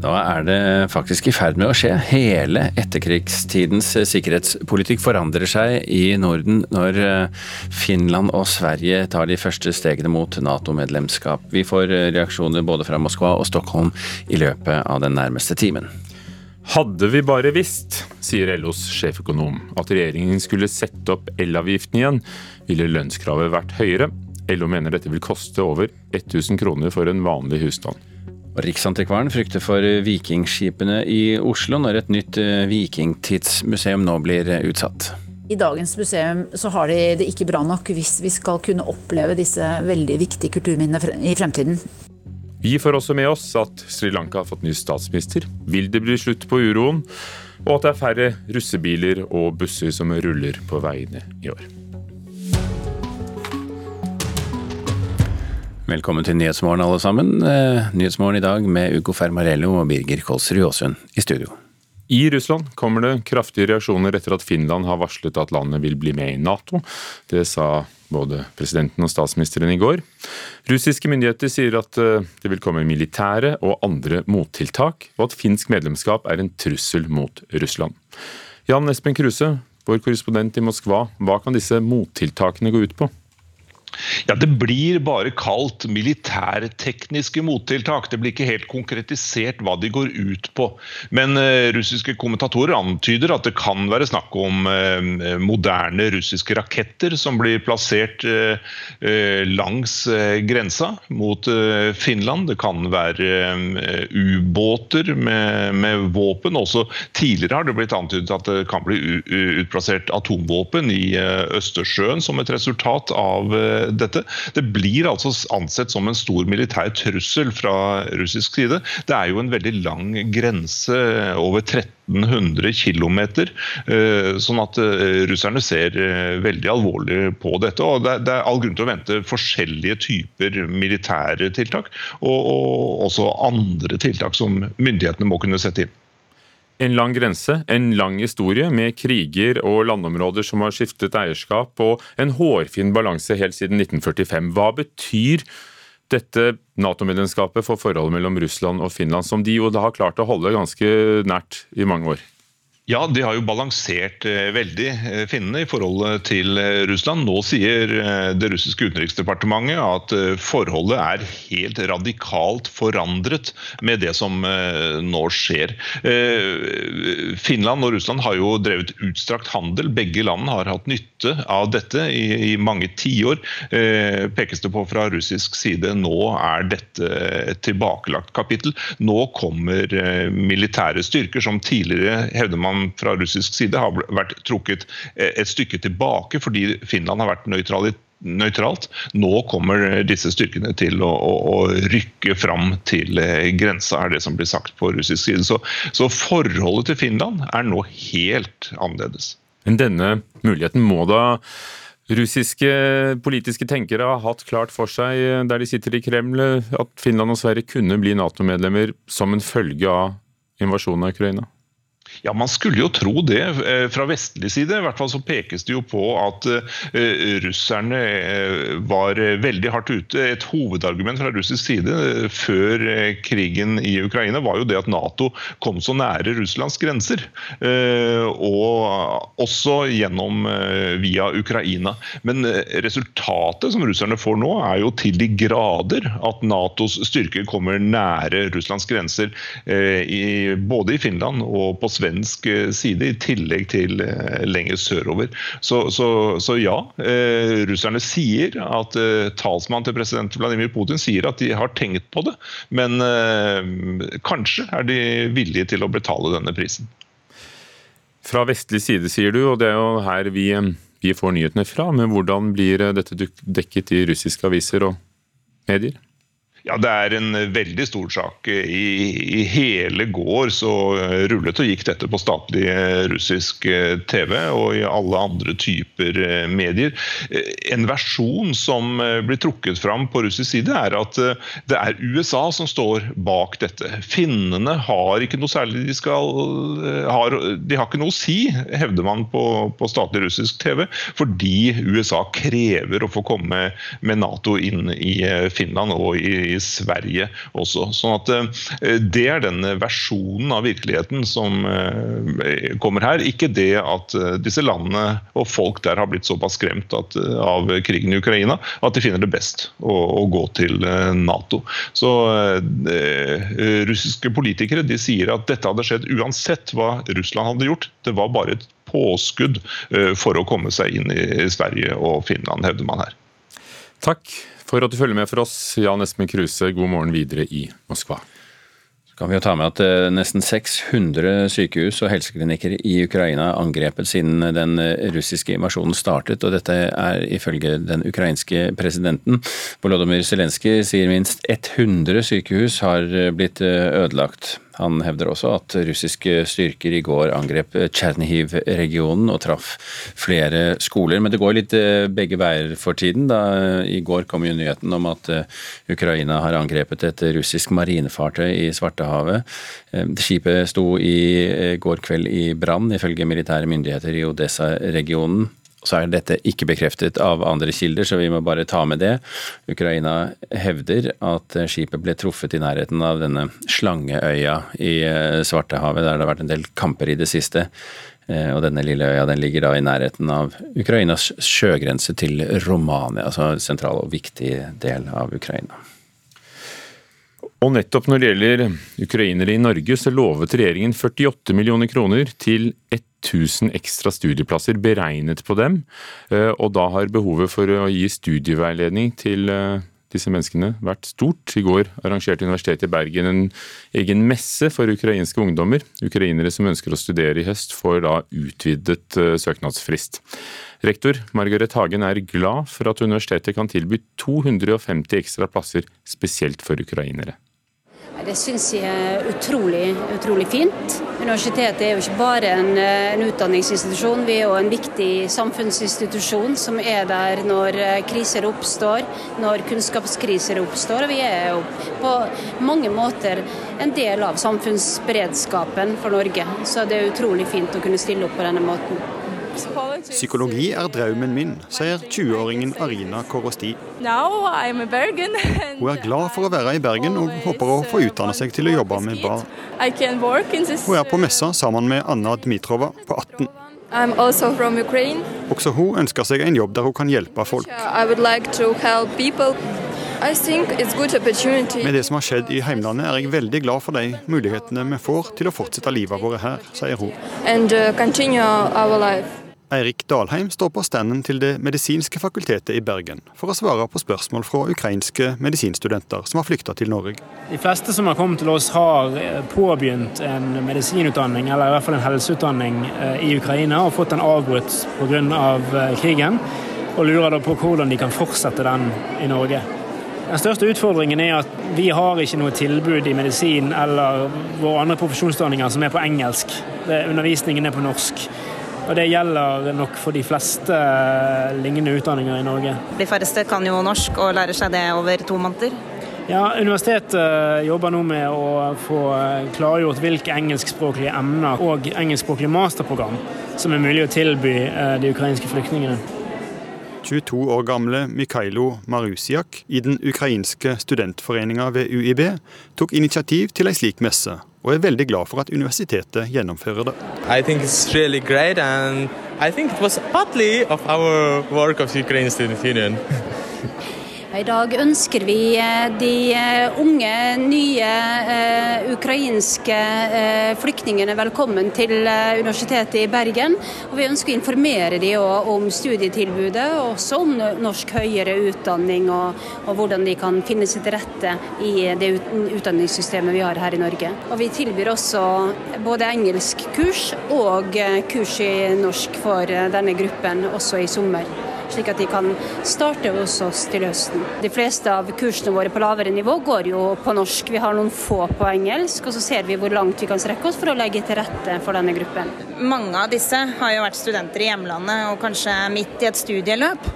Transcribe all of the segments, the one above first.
Da er det faktisk i ferd med å skje. Hele etterkrigstidens sikkerhetspolitikk forandrer seg i Norden når eh, Finland og Sverige tar de første stegene mot Nato-medlemskap. Vi får eh, reaksjoner både fra Moskva og Stockholm i løpet av den nærmeste timen. Hadde vi bare visst, sier LOs sjeføkonom, at regjeringen skulle sette opp elavgiften igjen, ville lønnskravet vært høyere. LO mener dette vil koste over 1000 kroner for en vanlig husstand. Riksantikvaren frykter for vikingskipene i Oslo når et nytt eh, vikingtidsmuseum nå blir eh, utsatt. I dagens museum så har de det ikke bra nok hvis vi skal kunne oppleve disse veldig viktige kulturminnene i fremtiden. Vi får også med oss at Sri Lanka har fått ny statsminister. Vil det bli slutt på uroen? Og at det er færre russebiler og busser som ruller på veiene i år. Velkommen til Nyhetsmorgen alle sammen. Eh, Nyhetsmorgen i dag med Ugo Fermarello og Birger Kolsrud Aasund i studio. I Russland kommer det kraftige reaksjoner etter at Finland har varslet at landet vil bli med i Nato. Det sa både presidenten og statsministeren i går. Russiske myndigheter sier at eh, det vil komme militære og andre mottiltak, og at finsk medlemskap er en trussel mot Russland. Jan Espen Kruse, vår korrespondent i Moskva, hva kan disse mottiltakene gå ut på? Ja, Det blir bare kalt militærtekniske mottiltak. Det blir ikke helt konkretisert hva de går ut på. Men uh, russiske kommentatorer antyder at det kan være snakk om uh, moderne russiske raketter som blir plassert uh, langs grensa mot Finland. Det kan være ubåter med, med, våpen. Også tidligere har det blitt antydet at det kan bli utplassert atomvåpen i Østersjøen som et resultat av dette. Det blir altså ansett som en stor militær trussel fra russisk side. Det er jo en veldig lang grense, over 1300 km. Eh, sånn at eh, russerne ser eh, veldig alvorlig på dette. og Det er all grunn til å vente forskjellige typer militære tiltak, og også andre tiltak som myndighetene må kunne sette inn. En lang grense, en lang historie med kriger og landområder som har skiftet eierskap, og en hårfin balanse helt siden 1945. Hva betyr dette Nato-medlemskapet for forholdet mellom Russland og Finland, som de jo da har klart å holde ganske nært i mange år? Ja, de har jo balansert eh, veldig eh, finnene i forholdet til eh, Russland. Nå sier det russiske utenriksdepartementet at forholdet er helt radikalt forandret med det som nå skjer. Finland og Russland har jo drevet utstrakt handel. Begge land har hatt nytte av dette i, mange tiår. Pekes det på fra russisk side nå er dette et tilbakelagt kapittel. Nå kommer militære styrker som tidligere hevder man fra russisk side har vært trukket eh, et stykke tilbake fordi Finland har vært nøytralt. Nå kommer disse styrkene til å, å, å, rykke fram til eh, grensa, er det som blir sagt på russisk side. Så, så forholdet til Finland er nå helt annerledes. Men denne muligheten må da russiske politiske tenkere ha hatt klart for seg eh, der de sitter i Kreml, at Finland og Sverige kunne bli Nato-medlemmer som en følge av invasjonen av Ukraina? Ja, Man skulle jo tro det. Eh, fra vestlig side i hvert fall så pekes det jo på at uh, russerne uh, var veldig hardt ute. Et hovedargument fra russisk side før krigen i Ukraina var jo det at Nato kom så nære Russlands grenser. Og også gjennom via Ukraina. Men resultatet som russerne får nå, er jo til de grader at Natos styrker kommer nære Russlands grenser, både i Finland og på Sverige svensk eh, side, i tillegg til eh, lenger sørover. Så, så, så ja, eh, russerne sier at talsmannen til president Vladimir Putin sier at de har tenkt på det, men kanskje er de villige til å betale denne prisen. Fra vestlig side, sier du, og det er jo her vi, vi får nyhetene fra. Men hvordan blir dette dekket i russiske aviser og medier? Ja, Det er en veldig stor sak. I, I, hele går så rullet og gikk dette på statlig eh, russisk eh, TV og i alle andre typer eh, medier. En versjon som blir trukket fram på russisk side, er at det er USA som står bak dette. Finnene har ikke noe særlig de skal har, De har ikke noe å si, hevder man på, på statlig russisk TV, fordi USA krever å få komme med Nato inn i Finland og i i Sverige også. Sånn at eh, Det er den versjonen av virkeligheten som eh, kommer her. Ikke det at eh, disse landene og folk der har blitt såpass skremt at, av krigen i Ukraina at de finner det best å, å gå til Nato. Så Russiske politikere de sier at dette hadde skjedd uansett hva Russland hadde gjort. Det var bare et påskudd for å komme seg inn i Sverige og Finland, hevder man her. Takk for at du følger med for oss, Jan Espen Kruse. God morgen videre i Moskva. Så kan vi jo ta med at eh, nesten 600 sykehus og helseklinikker i Ukraina er angrepet siden den russiske invasjonen startet, og dette er ifølge den ukrainske presidenten. Volodymyr Zelenskyj sier minst 100 sykehus har blitt eh, ødelagt. Han hevder også at russiske styrker i går angrep Tsjernihiv-regionen og traff flere skoler. Men det går litt eh, begge veier for tiden. Da I går kom jo nyheten om at eh, Ukraina har angrepet et russisk marinefartøy i Svartehavet. Eh, skipet sto i går kveld i brann, ifølge militære myndigheter i Odessa-regionen. Så er dette ikke bekreftet av andre kilder, så vi må bare ta med det. Ukraina hevder at skipet ble truffet i nærheten av denne Slangeøya i eh, Svartehavet, der det har vært en del kamper i det siste. Eh, og denne lille øya den ligger da i nærheten av Ukrainas sjøgrense til Romania, altså en sentral og viktig del av Ukraina. Og nettopp når det gjelder ukrainere i Norge, så lovet regjeringen 48 millioner kroner til 1000 ekstra studieplasser beregnet på dem. Eh, og da har behovet for å gi studieveiledning til eh, disse menneskene vært stort. I går arrangerte Universitetet i Bergen en egen messe for ukrainske ungdommer. Ukrainere som ønsker å studere i høst, får da utvidet eh, søknadsfrist. Rektor Margaret Hagen er glad for at universitetet kan tilby 250 ekstra plasser spesielt for ukrainere. Det syns jeg er utrolig, utrolig fint. Universitetet er jo ikke bare en, eh, en, utdanningsinstitusjon, vi er jo en viktig samfunnsinstitusjon som er der når eh, kriser oppstår, når kunnskapskriser oppstår. Og vi er jo på mange måter en del av samfunnsberedskapen for Norge. Så det er utrolig fint å kunne stille opp på denne måten. Psykologi er drømmen min, sier 20-åringen Arina Korosti. Hun er glad for å være i Bergen og håper å få utdanne seg til å jobbe med barn. Hun er på messa sammen med Anna Dmitrova på 18. Også hun ønsker seg en jobb der hun kan hjelpe folk. Med det som har skjedd i heimlandet, er jeg veldig glad for de mulighetene vi får til å fortsette livet vårt her, sier hun. Eirik Dalheim står på standen til Det medisinske fakultetet i Bergen for å svare på spørsmål fra ukrainske medisinstudenter som har flykta til Norge. De fleste som har kommet til oss, har eh, påbegynt en medisinutdanning eller i hvert fall en helseutdanning eh, i Ukraina og fått den avbrutt pga. Eh, krigen, og lurer da på hvordan de kan fortsette den i Norge. Den største utfordringen er at vi har ikke noe tilbud i medisin eller våre andre profesjonsutdanninger som er på engelsk. Undervisningen er på norsk. Og det gjelder nok for de fleste lignende utdanninger i Norge. De færreste kan jo norsk og lærer seg det over to måneder. Ja, Universitetet jobber nå med å få klargjort hvilke engelskspråklige emner og engelskspråklige masterprogram som er mulig å tilby eh, de ukrainske flyktningene. 22 år gamle Mikhailo Marusiak i den ukrainske studentforeninga ved UiB tok initiativ til ei slik messe, og er veldig glad for at universitetet gjennomfører det. I think it's really great, and I think it was partly of our work of Ukraine Student Union. I dag ønsker vi eh, de eh, unge, nye uh, ukrainske flyktningene velkommen til Universitetet i Bergen. Og vi ønsker å informere dem om studietilbudet, og også om norsk høyere utdanning, og, og, hvordan de kan finne til rette i det utdanningssystemet vi har her i Norge. Og vi tilbyr også både engelskkurs og kurs i norsk for denne gruppen også i sommer. Slik at de kan starte hos oss til høsten. De fleste av kursene våre på lavere nivå går jo på norsk. Vi har noen få på engelsk, og så ser vi hvor langt vi kan strekke oss for å legge til rette for denne gruppen. Mange av disse har jo vært studenter i hjemlandet og kanskje midt i et studieløp.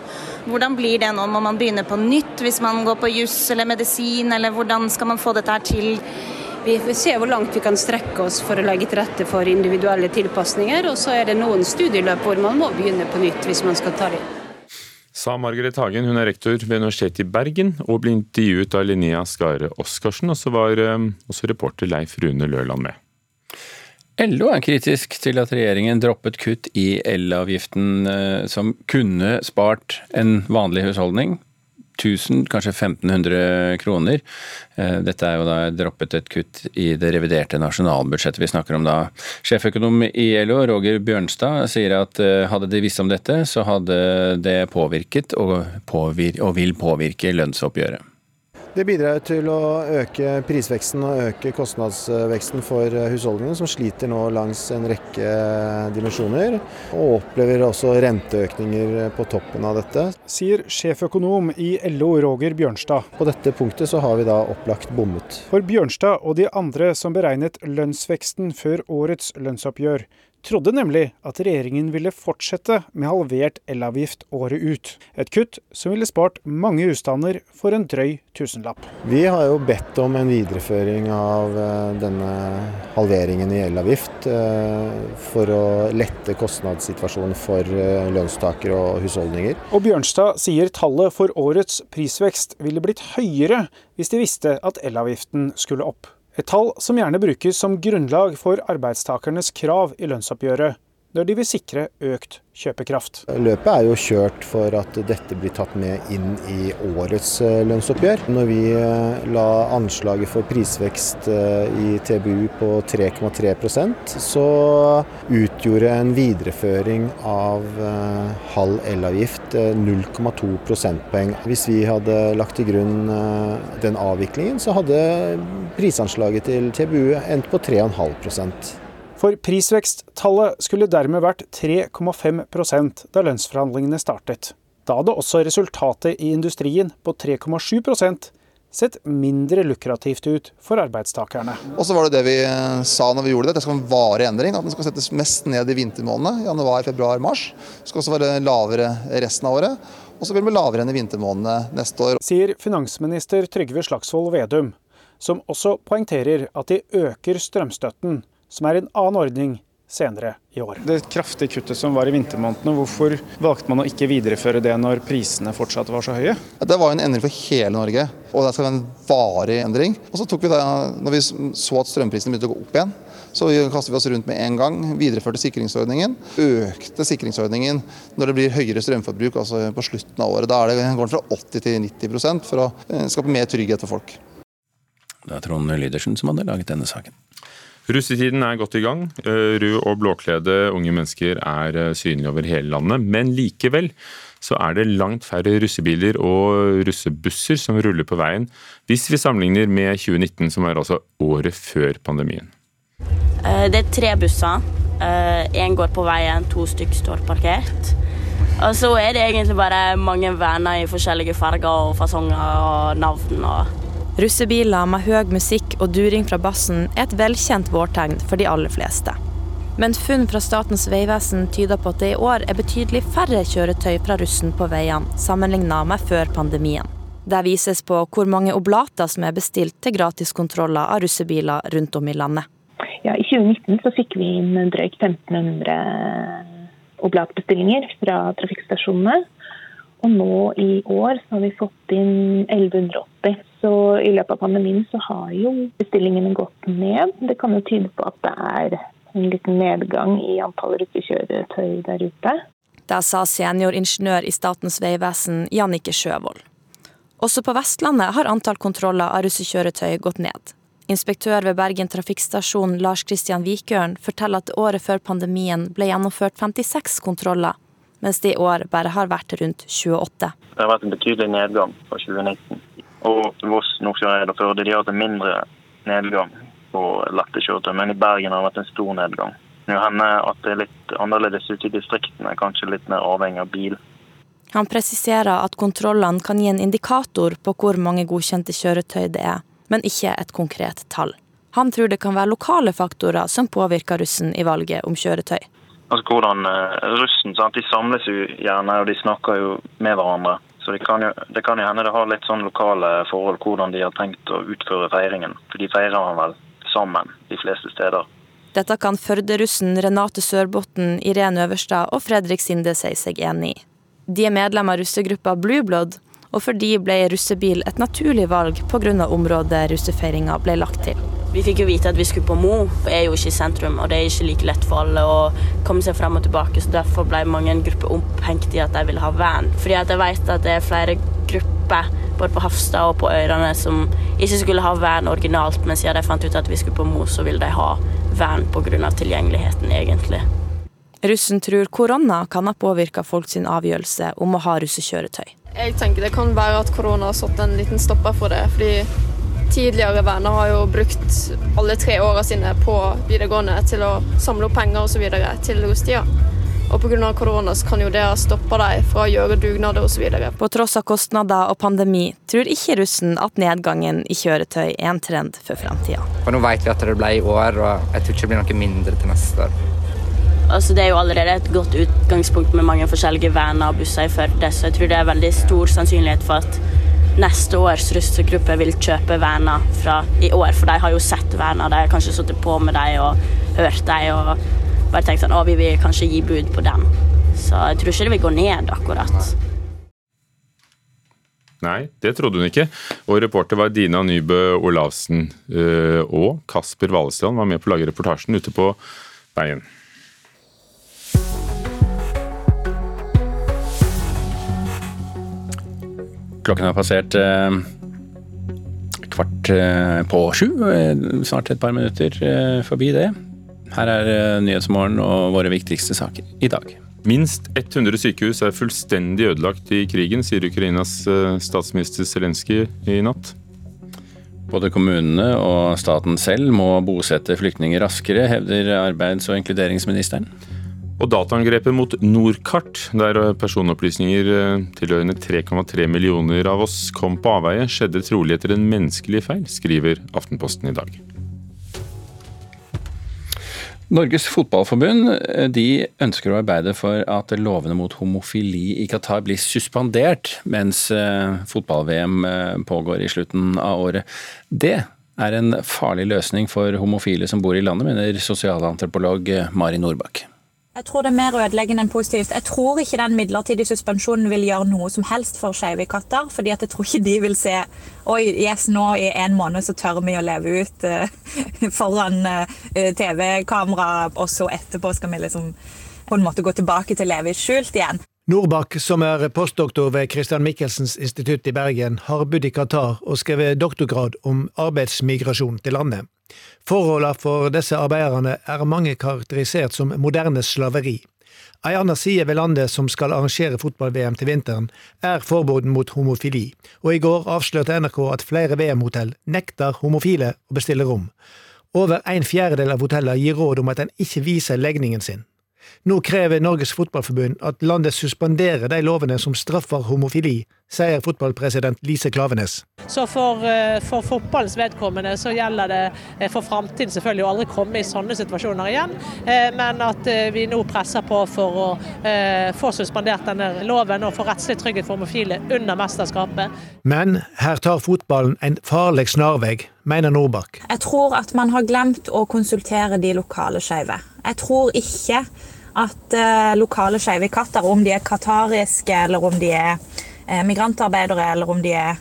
Hvordan blir det nå? Må man begynne på nytt hvis man går på juss eller medisin, eller hvordan skal man få dette her til? Vi får se hvor langt vi kan strekke oss for å legge til rette for individuelle tilpasninger. Og så er det noen studieløp hvor man må begynne på nytt hvis man skal ta det. Sa Margaret Hagen, hun er rektor ved Universitetet i Bergen og ble intervjuet av Linnea Skare Oskarsen. Og så var um, også reporter Leif Rune Løland med. LO er kritisk til at regjeringen droppet kutt i elavgiften eh, som kunne spart en vanlig husholdning 1000, kanskje 1500 kroner. Eh, dette er jo da droppet et kutt i det reviderte nasjonalbudsjettet vi snakker om da. Sjeføkonom i LO, Roger Bjørnstad, sier at eh, hadde de visst om dette, så hadde det påvirket og, påvir og vil påvirke lønnsoppgjøret. Det bidrar til å øke prisveksten og øke kostnadsveksten for husholdningene, som sliter nå langs en rekke dimensjoner, og opplever også renteøkninger på toppen av dette. Sier sjeføkonom i LO Roger Bjørnstad. På dette punktet så har vi da opplagt bommet. For Bjørnstad og de andre som beregnet lønnsveksten før årets lønnsoppgjør, trodde nemlig at regjeringen ville fortsette med halvert elavgift året ut. Et kutt som ville spart mange husstander for en drøy tusenlapp. Vi har jo bedt om en videreføring av eh, denne halveringen i elavgift eh, for å lette kostnadssituasjonen for eh, lønnstakere og husholdninger. Og Bjørnstad sier tallet for årets prisvekst ville blitt høyere hvis de visste at elavgiften skulle opp. Et tall som gjerne brukes som grunnlag for arbeidstakernes krav i lønnsoppgjøret, når de vil sikre økt kjøpekraft. Løpet er jo kjørt for at dette blir tatt med inn i årets eh, lønnsoppgjør. Når vi eh, la anslaget for prisvekst eh, i TBU på 3,3% så utgjorde en videreføring av halv elavgift 0,2 prosentpoeng. Hvis vi hadde lagt til grunn den avviklingen, så hadde prisanslaget til TBU endt på 3,5 for prisveksttallet skulle dermed vært 3,5 da lønnsforhandlingene startet. Da hadde også resultatet i industrien på 3,7% sett mindre lukrativt ut for arbeidstakerne. Og så var det det vi eh, sa når vi gjorde det, det skal være en varig endring. At den skal settes mest ned i vintermånedene, januar, februar, mars. Det skal også være lavere resten av året. Og så blir det lavere enn i vintermånedene neste år. Sier finansminister Trygve Slagsvold Vedum, som også poengterer at de øker strømstøtten som er en annen ordning senere i år. Det kraftige kuttet som var i vintermånedene, hvorfor valgte man å ikke videreføre det når prisene fortsatt var så høye? Det var en endring for hele Norge, og det skal være en varig endring. Og så tok vi det, når vi så at strømprisene begynte å gå opp igjen, så kastet vi oss rundt med en gang, videreførte sikringsordningen. Økte sikringsordningen når det blir høyere strømforbruk altså på slutten av året. Da er det, går den fra 80 til 90% for å eh, skape mer trygghet for folk. Det er Trond Lydersen som hadde laget denne saken. Russetiden er godt i gang. Eh, rød- og blåkledde unge mennesker er eh, synlige over hele landet. Men likevel så er det langt færre russebiler og russebusser som ruller på veien, hvis vi sammenligner med 2019, som er altså året før pandemien. Eh, det er tre busser. Én går på veien, to stykker står parkert. Og så er det egentlig bare mange venner i forskjellige farger og fasonger og navn. og Russebiler med høy musikk og during fra bassen er et velkjent vårtegn for de aller fleste. Men funn fra Statens vegvesen tyder på at det i år er betydelig færre kjøretøy fra russen på veiene sammenlignet med før pandemien. Det vises på hvor mange oblater som er bestilt til gratiskontroller av russebiler rundt om i landet. Ja, I 2019 så fikk vi inn drøyt 1500 oblatbestillinger fra trafikkstasjonene. Og nå i år så har vi fått inn 1180. Så i løpet av pandemien så har jo bestillingene gått ned. Det kan jo tyde på at det er en liten nedgang i antall rutekjøretøy der ute. Det sa senioringeniør i Statens vegvesen Jannike Sjøvold. Også på Vestlandet har antall kontroller av russekjøretøy gått ned. Inspektør ved Bergen trafikkstasjon Lars Kristian Vikørn forteller at året før pandemien ble gjennomført 56 kontroller mens det i år bare har vært rundt 28. Det har vært en betydelig nedgang fra 2019. Og Voss, Nordfjordeid og Førde har hatt en mindre nedgang på lette kjøretøy, men i Bergen har det vært en stor nedgang. Det hender at det er litt annerledes ute i distriktene, kanskje litt mer avhengig av bil. Han presiserer at kontrollene kan gi en indikator på hvor mange godkjente kjøretøy det er, men ikke et konkret tall. Han tror det kan være lokale faktorer som påvirker russen i valget om kjøretøy. Altså hvordan uh, Russen sant? de samles jo gjerne og de snakker jo med hverandre. Så det kan, jo, det kan jo hende det har litt sånn lokale forhold hvordan de har tenkt å utføre feiringen. For de feirer han vel sammen de fleste steder. Dette kan Førde-russen Renate Sørbotn, Irene Øverstad og Fredrik Sinde si seg enig i. De er medlem av russegruppa Blue Blood, og for de ble russebil et naturlig valg pga. området russefeiringa ble lagt til. Vi fikk jo vite at vi skulle på Mo, jeg er jo ikke i sentrum, og det er ikke like lett for alle å komme seg frem og tilbake, så derfor ble mange grupper opphengt i at de ville ha van. Fordi at jeg vet at det er flere grupper både på Hafstad og på Øyrene som ikke skulle ha van originalt, men siden de fant ut at vi skulle på Mo, så ville de ha van pga. tilgjengeligheten, egentlig. Russen tror korona kan ha påvirka folk sin avgjørelse om å ha russekjøretøy. Jeg tenker det kan være at korona har satt en liten stopper for det. fordi tidligere venner har jo brukt alle tre åra sine på videregående til å samle opp penger osv. til rustida. Og pga. korona så kan jo det ha stoppa dem fra å gjøre dugnader osv. På tross av kostnader og pandemi tror ikke russen at nedgangen i kjøretøy er en trend for framtida. Nå vet vi at det ble i år, og jeg tror ikke det blir noe mindre til neste år. Altså, det er jo allerede et godt utgangspunkt med mange forskjellige vaner og busser i Førde, så jeg tror det er veldig stor sannsynlighet for at neste års russegruppe vil kjøpe Verna fra i år. For de har jo sett Verna, de har kanskje sittet på med dem og hørt dem og bare tenkt sånn å, vi vil kanskje gi bud på den. Så jeg tror ikke det vil gå ned, akkurat. Nei, det trodde hun ikke. Og reporter var Dina Nybø Olavsen. Eh, og Kasper Valestrand var med på å lage reportasjen ute på veien. Klokken har passert eh, kvart eh, på sju. Eh, snart et par minutter forbi det. Her er Nyhetsmorgen og våre viktigste saker i dag. Minst 100 sykehus er fullstendig ødelagt i krigen, sier Ukrainas statsminister Zelenskyj i natt. Både kommunene og staten selv må bosette flyktninger raskere, hevder arbeids- og inkluderingsministeren. Og dataangrepet mot Norkart, der personopplysninger eh, tilhørende 3,3 millioner av oss kom på avveie, skjedde trolig etter en menneskelig feil, skriver Aftenposten i dag. Norges Fotballforbund eh, de ønsker å arbeide for at lovene mot homofili i Qatar blir suspendert mens eh, fotball-VM pågår i slutten av året. Det er en farlig løsning for homofile som bor i landet, mener sosialantropolog Mari Nordbakk. Jeg tror det er mer ødeleggende enn positivt. Jeg tror ikke den midlertidige suspensjonen vil gjøre noe som helst for skeive katter. fordi jeg tror ikke de vil se Oi, yes, nå i en måned så tør vi å leve ut uh, foran uh, TV-kamera, og så etterpå skal vi liksom på en måte gå tilbake til å leve skjult igjen. Norbakk, som er postdoktor ved Christian Michelsens institutt i Bergen, har bodd i Qatar og skrevet doktorgrad om arbeidsmigrasjon til landet. Forholdene for disse arbeiderne er mange karakterisert som moderne slaveri. Ei anna side ved landet som skal arrangere fotball-VM til vinteren, er forbudet mot homofili, og i går avslørte NRK at flere VM-hotell nekter homofile å bestille rom. Over en fjerdedel av hotellene gir råd om at en ikke viser legningen sin. Nå krever Norges Fotballforbund at landet suspenderer de lovene som straffer homofili, sier fotballpresident Lise Klavenes. Så for, eh, for fotballens vedkommende så gjelder det eh, for framtiden selvfølgelig å aldri komme i sånne situasjoner igjen, eh, men at vi nå presser på for å få suspendert denne loven og få rettslig trygghet for homofile under mesterskapet. Men her tar fotballen en farlig snarvei, mener Nordbakk. Jeg tror at man har glemt å konsultere de lokale skeive. Jeg tror ikke at lokale skeive katter, om de er qatariske, eller om de er migrantarbeidere, eller om de er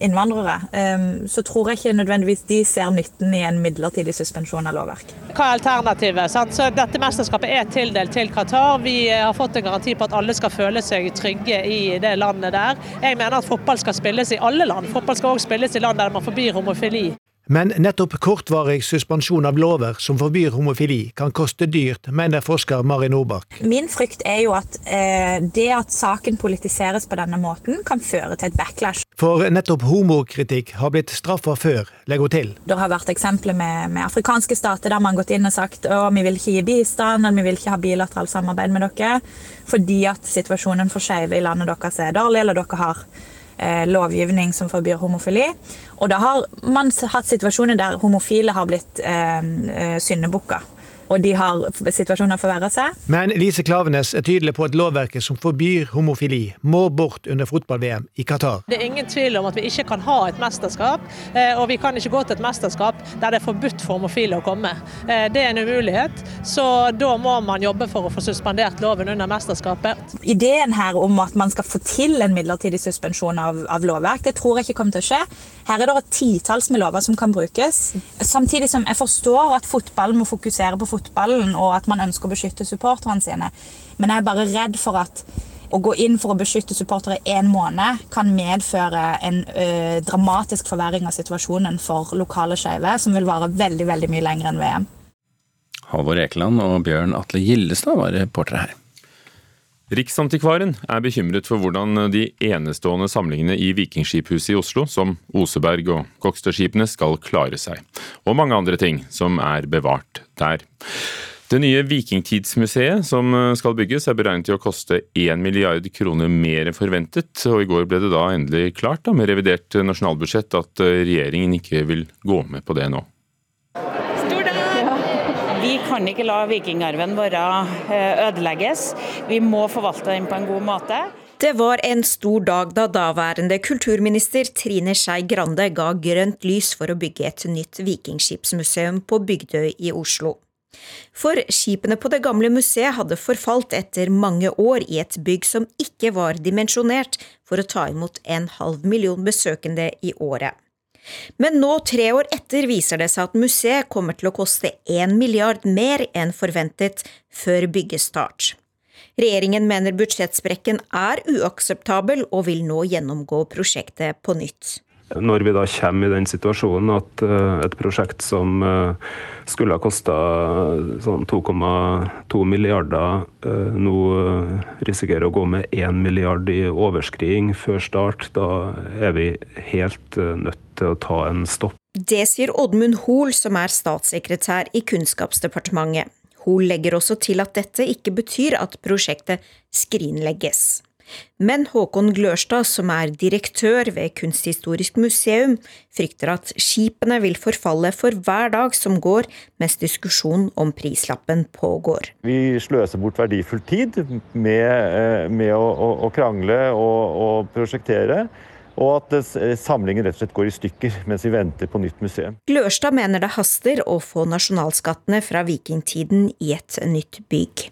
innvandrere, um, så tror jeg ikke nødvendigvis de ser nytten i en midlertidig suspensjon av lovverk. Hva er alternativet? Sant? Så dette mesterskapet er tildelt til Qatar. Vi eh, har fått en garanti på at alle skal føle seg trygge i det landet der. Jeg mener at fotball skal spilles i alle land. Fotball skal også spilles i land der man forbyr homofili. Men nettopp kortvarig suspensjon av lover som forbyr homofili, kan koste dyrt, mener forsker Mari Nordbakk. Min frykt er jo at eh, det at saken politiseres på denne måten, kan føre til et backlash. For nettopp homokritikk har blitt straffa før, legger hun til. Det har vært eksempler med, med, afrikanske stater der man har gått inn og sagt å, vi vil ikke gi bistand, eller vi vil ikke ha bilateralt samarbeid med dere, fordi at situasjonen for skeive i landet deres er dårlig, eller dere har Eh, lovgivning som forbyr homofili. Og da har man hatt situasjoner der homofile har blitt eh, eh syndebukker og de har situasjoner forverra seg. Men Lise Klavenes er tydelig på at lovverket som forbyr homofili, må bort under fotball-VM i Qatar. Det er ingen tvil om at vi ikke kan ha et mesterskap, eh, og vi kan ikke gå til et mesterskap der det er forbudt for homofile å komme. Eh, det er en umulighet, så da må man jobbe for å få suspendert loven under mesterskapet. Ideen her om at man skal få til en midlertidig suspensjon av, av lovverk, det tror jeg ikke kommer til å skje. Her er det et titalls med lover som kan brukes. Samtidig som jeg forstår at fotballen må fokusere på fotballen, og at man ønsker å beskytte supporterne sine. Men jeg er bare redd for at å gå inn for å beskytte supportere én måned kan medføre en ø, dramatisk forverring av situasjonen for lokale skeive, som vil vare veldig, veldig mye lenger enn VM. Halvor Ekeland og Bjørn Atle Gillestad var reportere her. Riksantikvaren er bekymret for hvordan de enestående samlingene i Vikingskiphuset i Oslo, som Oseberg og Kokstadskipene, skal klare seg, og mange andre ting som er bevart der. Det nye Vikingtidsmuseet som skal bygges er beregnet til å koste 1 milliard kroner mer enn forventet, og i går ble det da endelig klart da, med revidert nasjonalbudsjett at regjeringen ikke vil gå med på det nå. Kan ikke la vikingarven vår eh, ødelegges. Vi må forvalte den på en god måte. Det var en stor dag da daværende kulturminister Trine Skei Grande ga grønt lys for å bygge et nytt vikingskipsmuseum på Bygdøy i Oslo. For skipene på det gamle museet hadde forfalt etter mange år i et bygg som ikke var dimensjonert for å ta imot en halv million besøkende i året. Men nå, tre år etter, viser det seg at museet kommer til å koste én milliard mer enn forventet før byggestart. Regjeringen mener budsjettsprekken er uakseptabel og vil nå gjennomgå prosjektet på nytt. Når vi da kommer i den situasjonen at eh, et prosjekt som eh, skulle ha kosta sånn 2,2 milliarder, eh, nå risikerer å gå med 1 milliard i overskriding før start, da er vi helt nødt til å ta en stopp. Det sier Oddmund Hoel, som er statssekretær i Kunnskapsdepartementet. Hoel legger også til at dette ikke betyr at prosjektet skrinlegges. Men Håkon Glørstad, som er direktør ved Kunsthistorisk museum, frykter at skipene vil forfalle for hver dag som går mens diskusjonen om prislappen pågår. Vi sløser bort verdifull tid med, eh, med å, å, å, krangle og, og prosjektere. Og at samlingen rett og slett går i stykker mens vi venter på nytt museum. Glørstad mener det haster å få nasjonalskattene fra vikingtiden i et nytt bygg.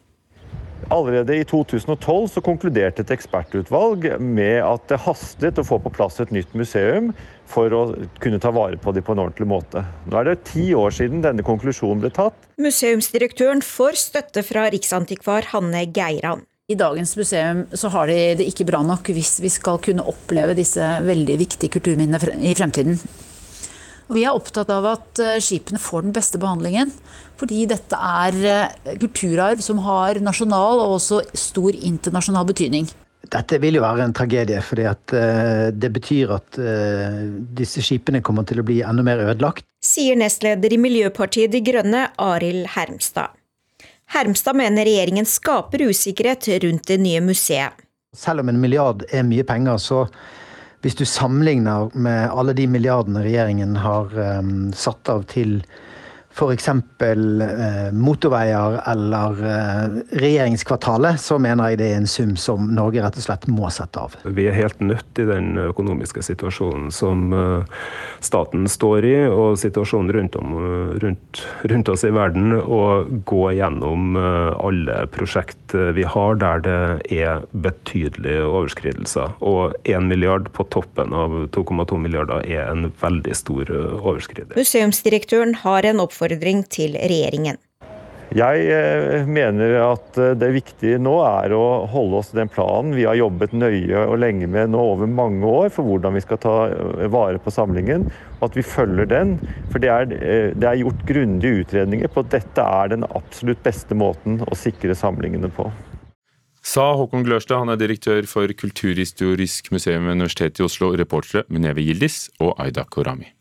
Allerede i 2012 så konkluderte et ekspertutvalg med at det hastet å få på plass et nytt museum for å kunne ta vare på dem på en ordentlig måte. Nå er det ti år siden denne konklusjonen ble tatt. Museumsdirektøren får støtte fra riksantikvar Hanne Geiran. I dagens museum så har de det ikke bra nok hvis vi skal kunne oppleve disse veldig viktige kulturminnene i fremtiden. Vi er opptatt av at eh, skipene får den beste behandlingen. Fordi dette er eh, kulturarv som har nasjonal og også stor internasjonal betydning. Dette vil jo være en tragedie, fordi uh, det betyr at disse skipene kommer til å bli enda mer ødelagt. Sier nestleder i Miljøpartiet De Grønne, Arild Hermstad. Hermstad mener regjeringen skaper usikkerhet rundt det nye museet. Selv om en milliard er mye penger, så hvis du sammenligner med alle de milliardene regjeringen har um, satt av til f.eks. Eh, motorveier eller eh, regjeringskvartalet, så mener jeg det er en sum som Norge rett og slett må sette av. Vi er helt nødt i den økonomiske situasjonen som eh, staten står i, og situasjonen rundt, om, rundt, rundt oss i verden, å gå gjennom alle prosjekt vi har der det er betydelige overskridelser. Og 1 milliard på toppen av 2,2 milliarder er en veldig stor overskridelse. Museumsdirektøren har en oppfordring oppfordring til regjeringen. Jeg eh, mener at eh, det viktige nå er å holde oss til den planen vi har jobbet nøye og lenge med nå over mange år for hvordan vi skal ta eh, vare på samlingen, og at vi følger den. For det er, det er gjort grundige utredninger på at dette er den absolutt beste måten å sikre samlingene på. Sa Håkon Glørstad, han er direktør for Kulturhistorisk museum ved Universitetet i Oslo, reportere Mineve Gildis og Aida Korami.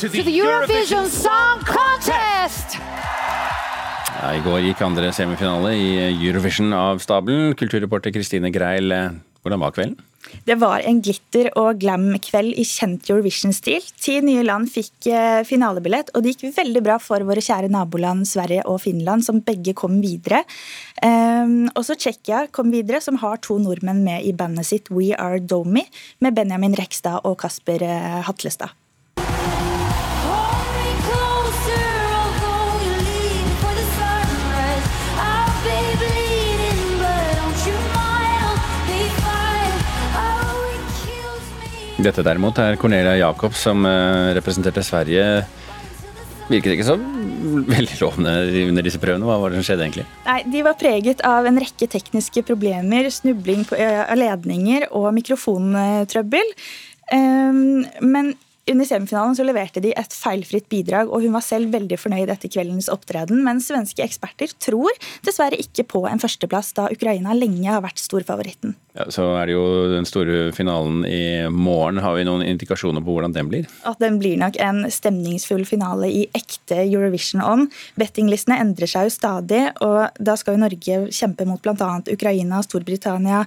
To the, to the Eurovision Song Contest! Ja, I går gikk andre semifinale i Eurovision av stabelen. Kulturreporter Kristine Greil, hvordan var kvelden? Det var en glitter- og glam-kveld i kjent Eurovision-stil. Ti nye land fikk eh, finalebillett, og det gikk veldig bra for våre kjære naboland Sverige og Finland, som begge kom videre. Um, også Tsjekkia kom videre, som har to nordmenn med i bandet sitt We Are Domi, med Benjamin Rekstad og Kasper eh, Hatlestad. Dette derimot er Cornelia Jakob som eh, representerte Sverige. Virket ikke så veldig lovende under disse prøvene. Hva var det som skjedde egentlig? Nei, De var preget av en rekke tekniske problemer, snubling av ledninger og mikrofontrøbbel. Ehm, men under semifinalen så leverte de et feilfritt bidrag, og hun var selv veldig fornøyd etter kveldens opptreden. Men svenske eksperter tror dessverre ikke på en førsteplass, da Ukraina lenge har vært storfavoritten. Ja, så er det jo den store finalen i morgen. Har vi noen indikasjoner på hvordan den blir? At den blir nok en stemningsfull finale i ekte Eurovision on. Bettinglistene endrer seg jo stadig, og da skal jo Norge kjempe mot bl.a. Ukraina, Storbritannia,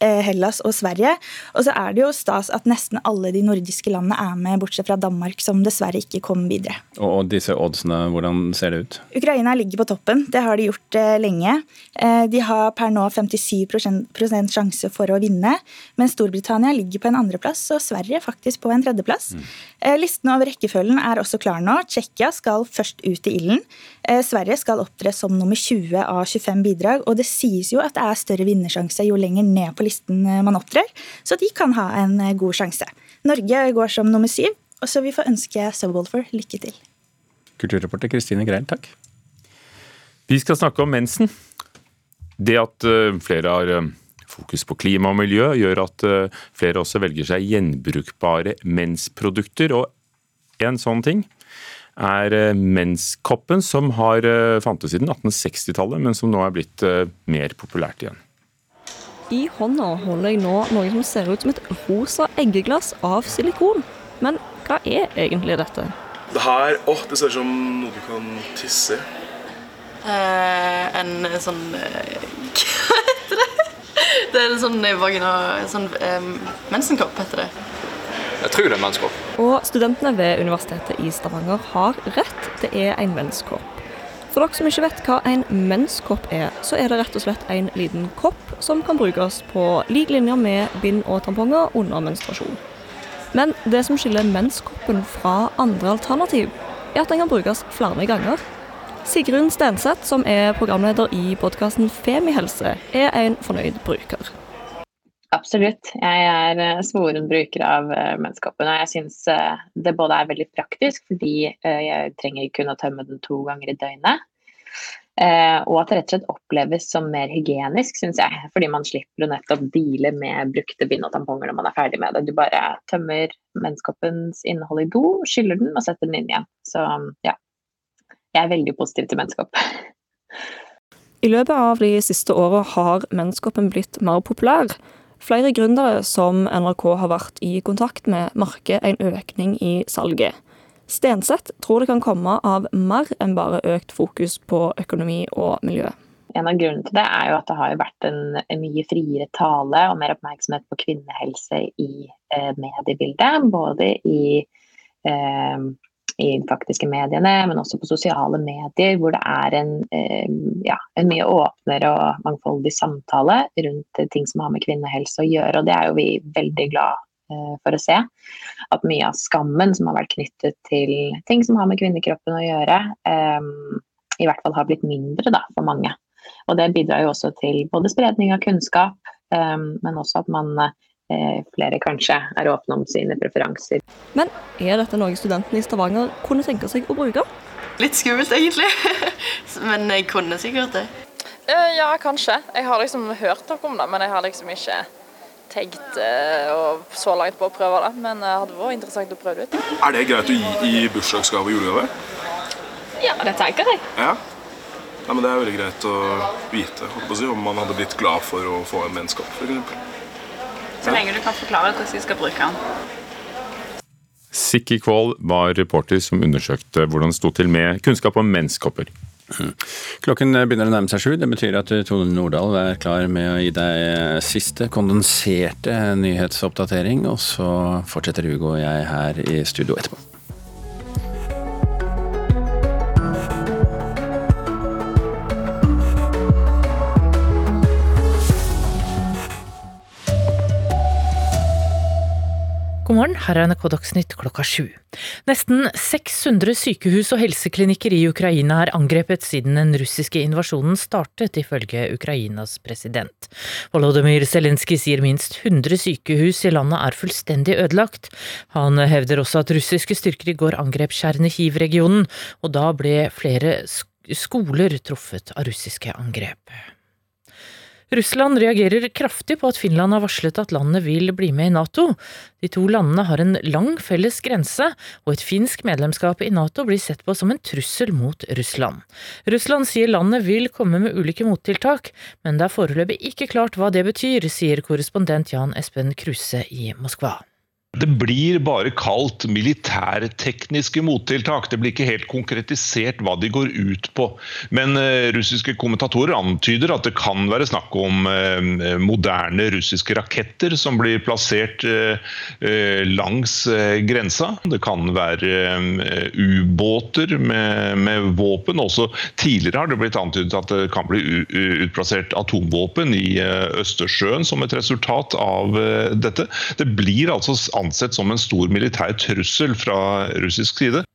Hellas og Sverige. Og så er det jo stas at nesten alle de nordiske landene er med, bortsett fra Danmark, som dessverre ikke kom videre. Og disse oddsene, hvordan ser det ut? Ukraina ligger på toppen. Det har de gjort eh, lenge. Eh, de har per nå 57 sjanse for å vinne, mens Storbritannia ligger på en andreplass og Sverige faktisk på en tredjeplass. Mm. Listen over rekkefølgen er også klar nå. Tsjekkia skal først ut i ilden. Sverige skal opptre som nummer 20 av 25 bidrag, og det sies jo at det er større vinnersjanse jo lenger ned på listen eh, man opptrer, så de kan ha en eh, god sjanse. Norge går som nummer syv, og så vi får ønske Subwoolfer lykke til. Kulturreporter Kristine Greil, takk. Vi skal snakke om mensen. Det at eh, flere har fokus på klima og miljø, gjør at flere også velger seg gjenbrukbare mensprodukter. Og en sånn ting er menskoppen, som har fantes siden 1860-tallet, men som nå er blitt mer populært igjen. I hånda holder jeg nå noe som ser ut som et rosa eggeglass av silikon. Men hva er egentlig dette? Det her Åh, det ser ut som noe du kan tisse i. Eh, en sånn eh, Hva heter det? Det er en sånn vagina... Sånn eh, mensenkopp, heter det. Jeg tror det er menskopp. Og studentene ved Universitetet i Stavanger har rett. Det er en menskopp. For dere som ikke vet hva en menskopp er, så er det rett og slett en liten kopp som kan brukes på lik linje med bind og tamponger under menstruasjon. Men det som skiller menskoppen fra andre alternativ, er at den kan brukes flere ganger. Sigrun Stenseth, som er programleder i podkasten Femihelse, er en fornøyd bruker. Absolutt. Jeg er eh, svoren bruker av eh. Og jeg syns eh, det både er veldig praktisk, fordi jeg trenger kun å tømme den to ganger i døgnet. Og at det rett og slett oppleves som mer hygienisk, syns jeg. Fordi man slipper å nettopp deale med brukte bind og tamponger når man er ferdig med det. Du bare tømmer menskoppens innhold i do, skyller den og setter den inn igjen. Så ja. Jeg er veldig positiv til menskopp. I løpet av de siste åra har menskoppen blitt mer populær. Flere gründere som NRK har vært i kontakt med, merker en økning i salget. Stenseth tror det kan komme av mer enn bare økt fokus på økonomi og miljø. En av grunnene til det er jo at det har vært en, en mye friere tale og mer oppmerksomhet på kvinnehelse i eh, mediebildet. Både i eh, i faktiske mediene, men også på sosiale medier, hvor det er en, eh, ja, en mye åpnere og mangfoldig samtale rundt ting som har med kvinnehelse å gjøre. Og det er jo vi veldig glad eh, for å se. At mye av skammen som har vært knyttet til ting som har med kvinnekroppen å gjøre, eh, i hvert fall har blitt mindre da, for mange. Og det bidrar jo også til både spredning av kunnskap, men også at man flere kanskje er åpne om sine preferanser. Men er dette noe studentene i Stavanger kunne tenke seg å bruke? Litt skummelt, egentlig. men jeg kunne sikkert det. Ja, kanskje. Jeg har liksom hørt noe om det, men jeg har liksom ikke tenkt uh, så langt på å prøve det. Men det hadde vært interessant å prøve det ut. Er det greit å gi i bursdagsgave og julegave? Ja, det tenker jeg. Ja. ja men Det er veldig greit å vite å si, om man hadde blitt glad for å få en vennskap, f.eks. Så lenge du kan forklare hvordan de skal bruke den. Sikki Kvål var reporter som undersøkte hvordan det sto til med kunnskap om menskopper. Klokken begynner å nærme seg sju. Det betyr at Tone Nordahl er klar med å gi deg siste kondenserte nyhetsoppdatering. Og så fortsetter Hugo og jeg her i studio etterpå. God morgen, her er NRK Dagsnytt klokka sju. Nesten 600 sykehus og helseklinikker i Ukraina er angrepet siden den russiske invasjonen startet, ifølge Ukrainas president. Volodymyr Zelenskyj sier minst 100 sykehus i landet er fullstendig ødelagt. Han hevder også at russiske styrker i går angrep Tsjernihiv-regionen, og da ble flere skoler truffet av russiske angrep. Russland reagerer kraftig på at Finland har varslet at landet vil bli med i Nato. De to landene har en lang felles grense, og et finsk medlemskap i Nato blir sett på som en trussel mot Russland. Russland sier landet vil komme med ulike mottiltak, men det er foreløpig ikke klart hva det betyr, sier korrespondent Jan Espen Kruse i Moskva. Det blir bare kalt militærtekniske mottiltak. Det blir ikke helt konkretisert hva de går ut på. Men uh, russiske kommentatorer antyder at det kan være snakk om uh, moderne russiske raketter som blir plassert uh, langs grensa. Det kan være ubåter med, med, våpen. Også tidligere har det blitt antydet at det kan bli utplassert atomvåpen i Østersjøen som et resultat av dette. Det blir altså ansett som en stor militær trussel fra russisk side.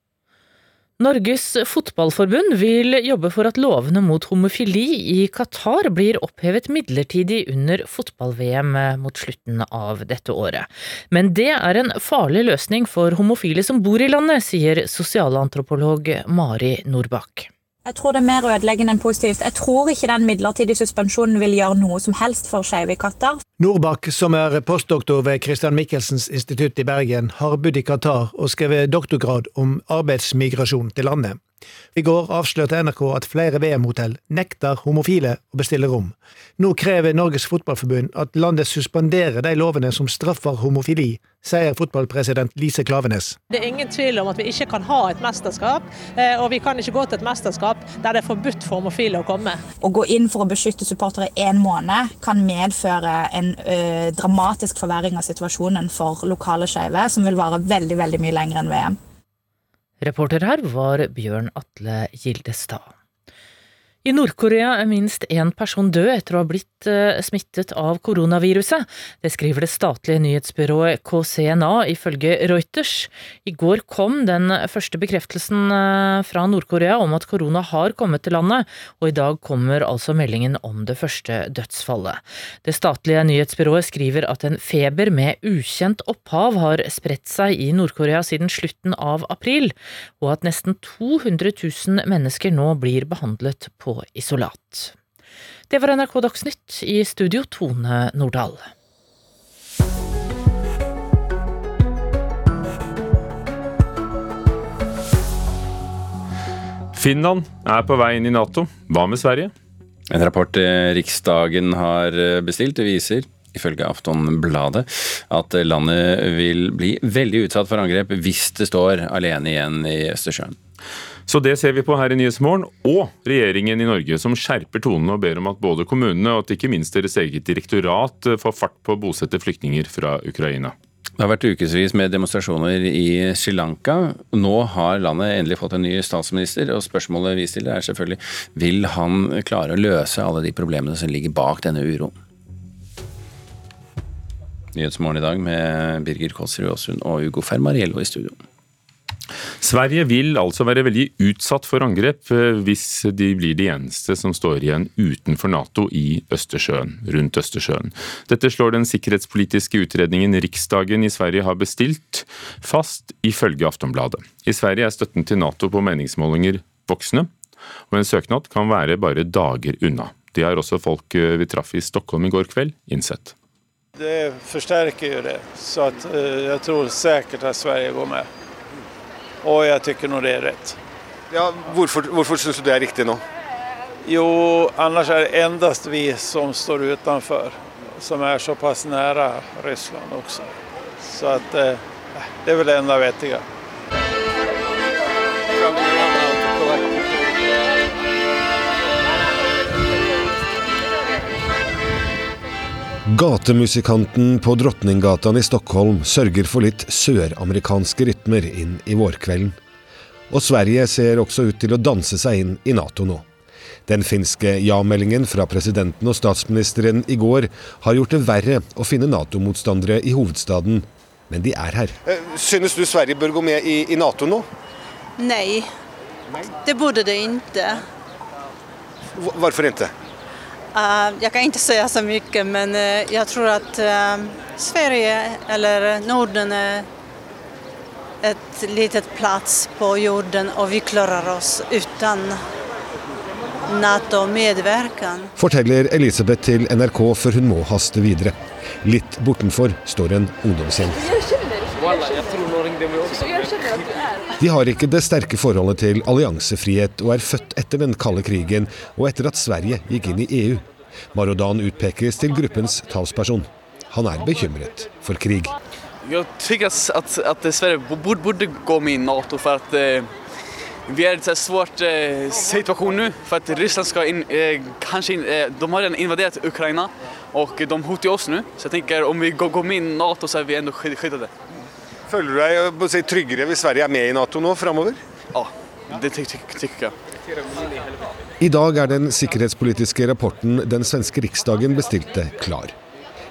Norges Fotballforbund vil jobbe for at lovene mot homofili i Qatar blir opphevet midlertidig under fotball-VM mot slutten av dette året. Men det er en farlig løsning for homofile som bor i landet, sier sosialantropolog Mari Nordbakk. Jeg tror det er mer ødeleggende enn positivt. Jeg tror ikke den midlertidige suspensjonen vil gjøre noe som helst for skeive katter. Norbakk, som er postdoktor ved Christian Michelsens institutt i Bergen, har bodd i Qatar og skrevet doktorgrad om arbeidsmigrasjon til landet. I går avslørte NRK at flere VM-hotell nekter homofile å bestille rom. Nå krever Norges Fotballforbund at landet suspenderer de lovene som straffer homofili, sier fotballpresident Lise Klavenes. Det er ingen tvil om at vi ikke kan ha et mesterskap, eh, og vi kan ikke gå til et mesterskap der det er forbudt for homofile å komme. Å gå inn for å beskytte supportere én måned kan medføre en ø, dramatisk forverring av situasjonen for lokale skeive, som vil vare veldig, veldig mye lenger enn VM. Reporter her var Bjørn Atle Gildestad. I Nord-Korea er minst én person død etter å ha blitt uh, smittet av koronaviruset. Det skriver det statlige nyhetsbyrået KCNA ifølge Reuters. I går kom den første bekreftelsen uh, fra Nord-Korea om at korona har kommet til landet, og i dag kommer altså meldingen om det første dødsfallet. Det statlige nyhetsbyrået skriver at en feber med ukjent opphav har spredt seg i Nord-Korea siden slutten av april, og at nesten 200 000 mennesker nå blir behandlet på på isolat. Det var NRK Dagsnytt, i studio Tone Nordahl. Finland er på vei inn i Nato. Hva med Sverige? En rapport Riksdagen har bestilt, viser ifølge Aftonbladet, at landet vil bli veldig utsatt for angrep hvis det står alene igjen i Østersjøen. Så det ser vi på her i Nyhetsmorgen, og regjeringen i Norge som skjerper tonen og ber om at både kommunene og at ikke minst deres eget direktorat får fart på å bosette flyktninger fra Ukraina. Det har vært ukevis med demonstrasjoner i Sri Lanka. Nå har landet endelig fått en ny statsminister, og spørsmålet vi stiller er selvfølgelig vil han klare å løse alle de problemene som ligger bak denne uroen. Nyhetsmorgen i dag med Birger Kåsrud Aasund og Ugo Fermariello i studio. Sverige vil altså være veldig utsatt for angrep eh, hvis de blir de eneste som står igjen utenfor Nato i Østersjøen, rundt Østersjøen. Dette slår den sikkerhetspolitiske utredningen Riksdagen i Sverige har bestilt, fast ifølge Aftonbladet. I Sverige er støtten til Nato på meningsmålinger voksne, og en søknad kan være bare dager unna. Det har også folk eh, vi traff i Stockholm i går kveld, innsett. Det forsterker jo det, så uh, jeg tror sikkert at Sverige går med. Og jeg syns nå det er rett. Ja, hvorfor hvorfor syns du det er riktig nå? Jo, ellers er det endast vi som står utenfor, som er såpass nære Russland også. Så at, uh, det er vel det enda vettige. Gatemusikanten på Drottninggatan i Stockholm sørger for litt søramerikanske rytmer inn i vårkvelden. Og Sverige ser også ut til å danse seg inn i Nato nå. Den finske ja-meldingen fra presidenten og statsministeren i går har gjort det verre å finne Nato-motstandere i hovedstaden, men de er her. Eh, synes du Sverige bør gå med i, i Nato nå? Nei, det burde det ikke. Hvorfor ikke? Uh, jag kan inte säga så mycket men uh, jag tror att uh, Sverige eller Norden är ett litet plats på jorden och vi klarar oss utan Nato-medverkan. Forteller Elisabeth til NRK før hun må haste videre. Litt bortenfor står en ungdomsgjeng. De har ikke det sterke forholdet til alliansefrihet og er født etter den kalde krigen og etter at Sverige gikk inn i EU. Marodan utpekes til gruppens talsperson. Han er bekymret for krig. Jeg syns at, at, Sverige burde, burde gå med i Nato, for at eh, vi er i en svår eh, situasjon nå. For at Russland skal inn, eh, kanskje inn, eh, De har invadert Ukraina, og de hoter oss nå. Så jeg tenker om vi går, går med i Nato, så er vi enda skyddet. Føler du deg si, tryggere hvis Sverige er med i Nato nå framover? Ja, det tykker jeg. I dag er den sikkerhetspolitiske rapporten den svenske riksdagen bestilte, klar.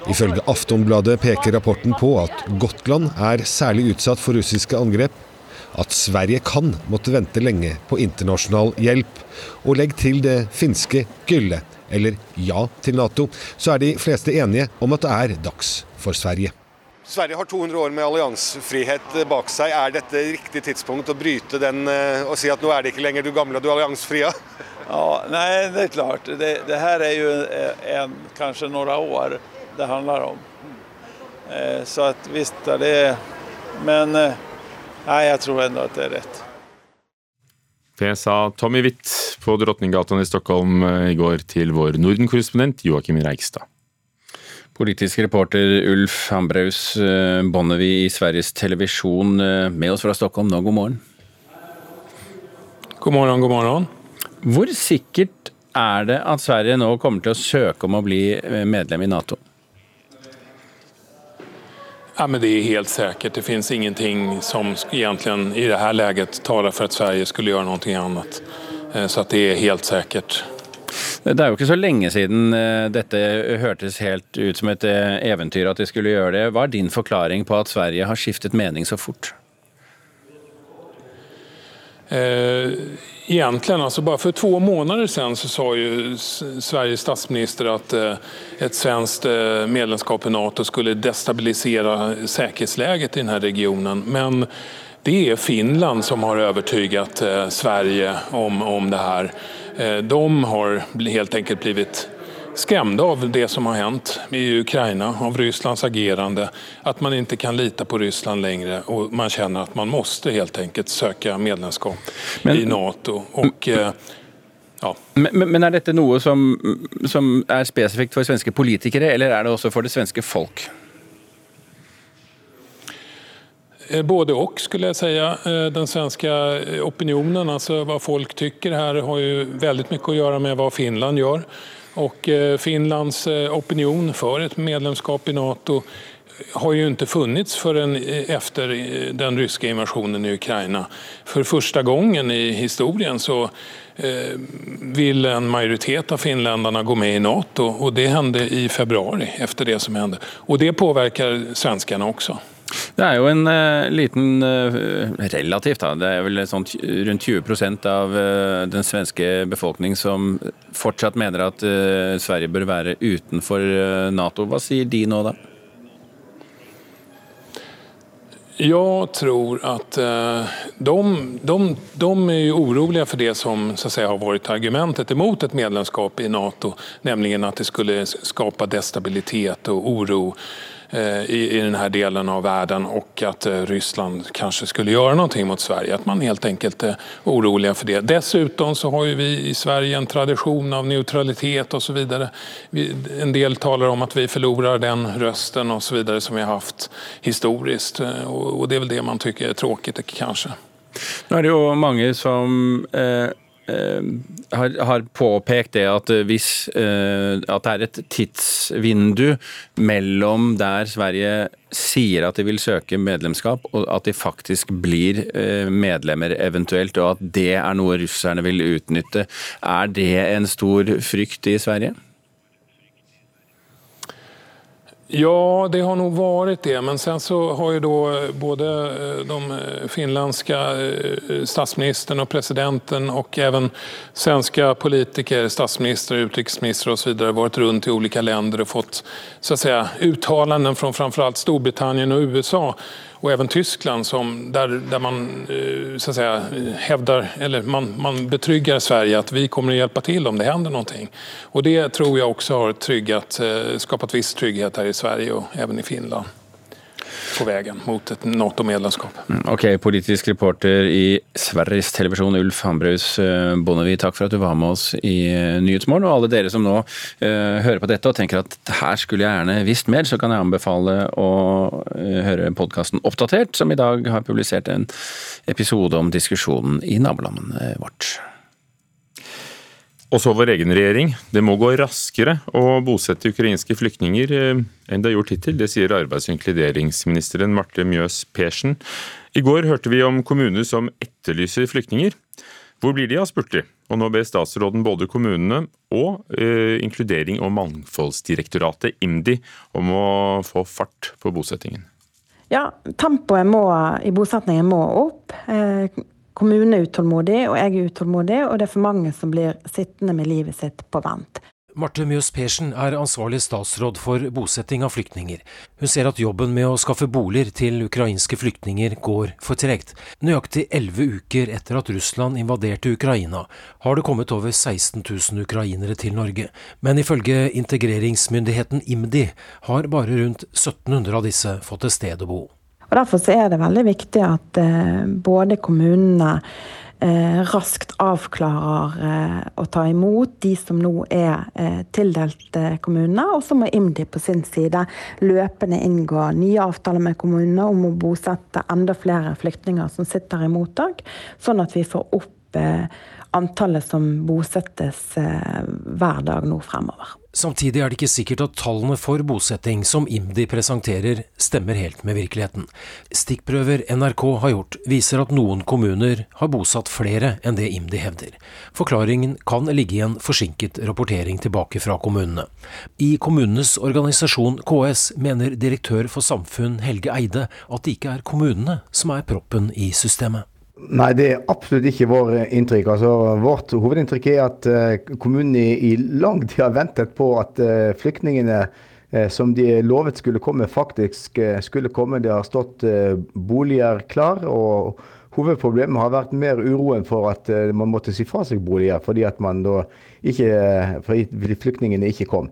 Ifølge Aftonbladet peker rapporten på at Gotland er særlig utsatt for russiske angrep, at Sverige kan måtte vente lenge på internasjonal hjelp, og legg til det finske gylle, eller ja til Nato, så er de fleste enige om at det er dags for Sverige. Sverige har 200 år med alliansefrihet bak seg. Er dette riktig tidspunkt å bryte den eh, og si at nå er det ikke lenger du gamle, du alliansefrie? Ja, nei, det er klart. Det, det her er jo en, kanskje noen år det handler om. Eh, så at visst er det Men eh, nei, jeg tror ennå at det er rett. Det sa Tommy Witt på Drottninggatan i Stockholm i går til vår Norden-korrespondent Joakim Reigstad. Politisk reporter Ulf Hambraus eh, Bonnevie i Sveriges Televisjon eh, med oss fra Stockholm nå, god morgen. God morgen, god morgen. Hvor sikkert er det at Sverige nå kommer til å søke om å bli eh, medlem i Nato? Ja, men det er helt sikkert. Det finnes ingenting som egentlig i dette läget taler for at Sverige skulle gjøre noe annet. Så det er helt sikkert. Det er jo ikke så lenge siden eh, dette hørtes helt ut som et eh, eventyr at de skulle gjøre det. Hva er din forklaring på at Sverige har skiftet mening så fort? Egentlig, egentligen, altså bare for to måneder siden så sa jo Sveriges statsminister at et svensk medlemskap i Nato skulle destabilisere sikkerhetsläget i denne regionen. Men det er Finland som har overtyget Sverige om, om det her. Eh, de har helt enkelt blivit skrämda av det som har hänt i Ukraina, av Rysslands agerande, att man inte kan lita på Ryssland längre och man känner att man måste helt enkelt söka medlemskap men, i Nato. Och, eh, ja. men, men, er dette noe som, som er spesifikt for svenske politikere, eller er det også for det svenske folk? Eh, både och skulle jag säga. Eh, den svenska eh, opinionen, alltså vad folk tycker här har ju väldigt mycket att göra med vad Finland gör. Och Finlands opinion för ett medlemskap i Nato har ju inte funnits förrän efter den ryska invasionen i Ukraina. För första gången i historien så vill en majoritet av finländarna gå med i Nato och det hände i februari efter det som hände. Och det påverkar svenskarna också. Det er jo en uh, liten uh, Relativt, da. Det er vel sånn rundt 20% av uh, den svenske befolkning som fortsatt mener at Sverige bør være utenfor Nato. Hva sier de nå, da? Jag tror att de, de, de är oroliga för det som så att säga, har varit argumentet emot ett medlemskap i Nato, nämligen att det skulle skapa destabilitet och oro i, i den här delen av världen och att eh, Ryssland kanske skulle göra någonting mot Sverige. Att man helt enkelt är oroliga för det. Dessutom så har vi i Sverige en tradition av vidare. Vi, en del talar om att vi förlorar den så vidare som vi har haft historiskt eh, och, och det är väl det man tycker är tråkigt kanske. Nå er det jo mange som eh, Eh, har, har, påpekt det at eh, hvis eh, at det er et tidsvindu mellom der Sverige sier at de vil søke medlemskap, og at de faktisk blir medlemmer eventuelt, og at det er noe russerne vil utnytte. Er det en stor frykt i Sverige? Ja, det har nog varit det. Men sen så har ju då eh, både eh, de eh, finländska statsministern och presidenten och även svenska politiker, statsminister, utrikesminister och varit runt i olika länder och fått så att säga, uttalanden från framförallt Storbritannien och USA och även Tyskland som, där, där man eh, så att säga, hävdar, eller man, man betryggar Sverige att vi kommer att hjälpa till om det händer någonting. Och det tror jag också har tryggat, eh, skapat viss trygghet här i Sverige och även i Finland på veien mot et Nato-medlemskap. Mm, ok, Politisk reporter i Sveriges Televisjon, Ulf Hambraus eh, Bonnevie, takk for at du var med oss i eh, Nyhetsmorgen. Og alle dere som nå uh, hører på dette og tenker at her skulle jeg gjerne visst mer, så kan jeg anbefale å høre podkasten Oppdatert, som i dag har publisert en episode om diskusjonen i nabolandet vårt. Og så vår egen regjering. Det må gå raskere å bosette ukrainske flyktninger eh, enn det har gjort hittil. Det sier arbeids- og inkluderingsministeren Marte Mjøs Persen. I går hørte vi om kommuner som etterlyser flyktninger. Hvor blir de av, spurte de. Og nå ber statsråden både kommunene og eh, Inkludering- og mangfoldsdirektoratet, IMDi, om å få fart på bosettingen. Ja, tempoet må, i bosettingen må opp. Eh, Kommunen er utålmodig, og jeg er utålmodig, og det er for mange som blir sittende med livet sitt på vent. Marte Mjøs Persen er ansvarlig statsråd for bosetting av flyktninger. Hun ser at jobben med å skaffe boliger til ukrainske flyktninger går for tregt. Nøyaktig elleve uker etter at Russland invaderte Ukraina, har det kommet over 16 000 ukrainere til Norge. Men ifølge integreringsmyndigheten IMDi har bare rundt 1700 av disse fått et sted å bo. Og Derfor så er det veldig viktig at eh, både kommunene eh, raskt avklarer eh, å ta imot de som nå er tildelt kommunene. Og så må IMDi på sin side løpende inngå nye avtaler med kommunene om å bosette enda flere flyktninger som sitter i mottak, sånn at vi får opp antallet som bosettes hver dag nå fremover. Samtidig er det ikke sikkert at tallene for bosetting som IMDi presenterer, stemmer helt med virkeligheten. Stikkprøver NRK har gjort, viser at noen kommuner har bosatt flere enn det IMDi hevder. Forklaringen kan ligge i en forsinket rapportering tilbake fra kommunene. I kommunenes organisasjon KS mener direktør for samfunn Helge Eide at det ikke er kommunene som er proppen i systemet. Nei, det er absolutt ikke vår inntrykk. Altså, vårt hovedinntrykk er at uh, kommunen i, i, lang tid har ventet på at uh, flyktningene uh, som de lovet skulle komme, faktisk skulle komme. Det har stått boliger klar. og Hovedproblemet har vært mer uroen for at man måtte si fra seg boliger, fordi at man da ikke, fordi flyktningene ikke kom.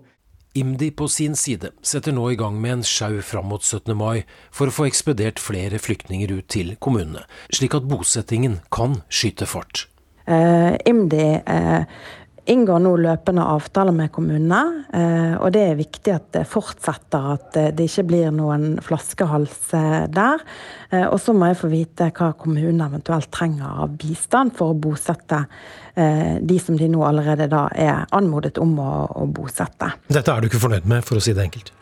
IMDi på sin side setter nå i gang med en sjau fram mot 17. mai for å få ekspedert flere flyktninger ut til kommunene, slik at bosettingen kan skyte fart. Uh, IMDi uh, inngår nå løpende avtaler med kommunene. Uh, og det er viktig at det fortsetter, at det ikke blir noen flaskehals der. og så må jeg få vite hva kommunene eventuelt trenger av bistand for å bosette de som de nå allerede da er anmodet om å, å bosette. Dette er du ikke fornøyd med, for å si det enkelt?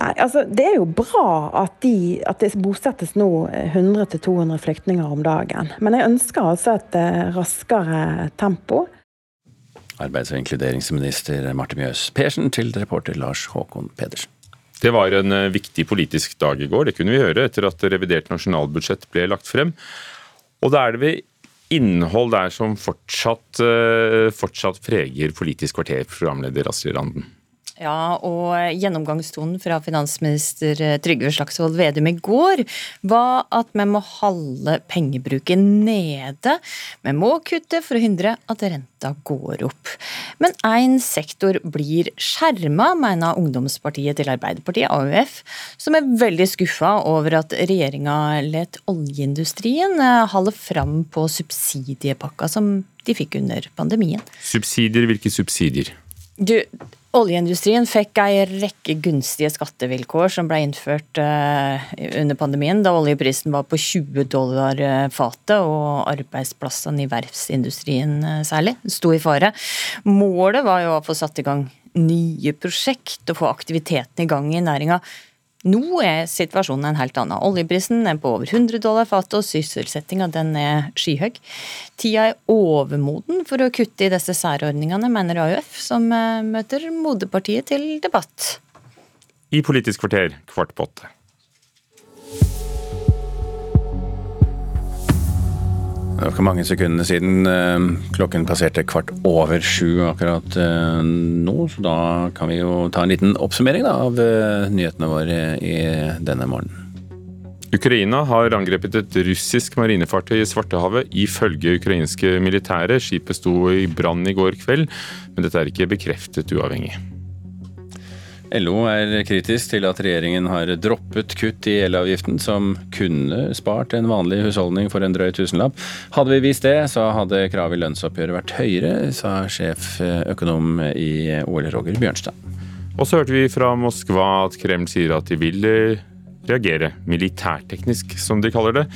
Nei, altså Det er jo bra at, de, at det bosettes nå 100-200 flyktninger om dagen. Men jeg ønsker altså et eh, raskere tempo. Arbeids- og inkluderingsminister Marte Mjøs Persen til reporter Lars Håkon Pedersen. Det var en eh, viktig politisk dag i går, det kunne vi høre etter at revidert nasjonalbudsjett ble lagt frem. Og da er det ved innhold der som fortsatt, eh, fortsatt preger Politisk kvarter, programleder Astrid Randen. Ja, og gjennomgangstonen fra finansminister Trygve Slagsvold Vedum i går var at vi må holde pengebruken nede. Vi må kutte for å hindre at renta går opp. Men én sektor blir skjerma, mener ungdomspartiet til Arbeiderpartiet, AUF, som er veldig skuffa over at regjeringa let oljeindustrien eh, holde fram på subsidiepakka som de fikk under pandemien. Subsidier? Hvilke subsidier? Du, Oljeindustrien fikk ei rekke gunstige skattevilkår som ble innført uh, under pandemien, da oljeprisen var på 20 dollar uh, fatet og arbeidsplassene i verftsindustrien uh, særlig sto i fare. Målet var jo å få satt i gang nye prosjekt og få aktiviteten i gang i næringa. Nå er situasjonen en helt annen. Oljeprisen er på over 100 dollar fatet, og sysselsettinga den er skyhøy. Tida er overmoden for å kutte i disse særordningene, mener AUF, som eh, møter moderpartiet til debatt. I Politisk kvarter kvart på åtte. Det var ikke mange sekundene siden eh, klokken passerte kvart over sju akkurat eh, nå, så da kan vi jo ta en liten oppsummering da, av eh, nyhetene våre i denne morgenen. Ukraina har angrepet et russisk marinefartøy i Svartehavet. Ifølge ukrainske militære. Skipet sto i brann i går kveld, men dette er ikke bekreftet uavhengig. LO er kritisk til at regjeringen har droppet kutt i elavgiften, som kunne spart en vanlig husholdning for en drøy tusenlapp. Hadde vi vist det, så hadde kravet i lønnsoppgjøret vært høyere, sa sjeføkonom i OL Roger Bjørnstad. Og så hørte vi fra Moskva at Kreml sier at de vil reagere militærteknisk, som de kaller det,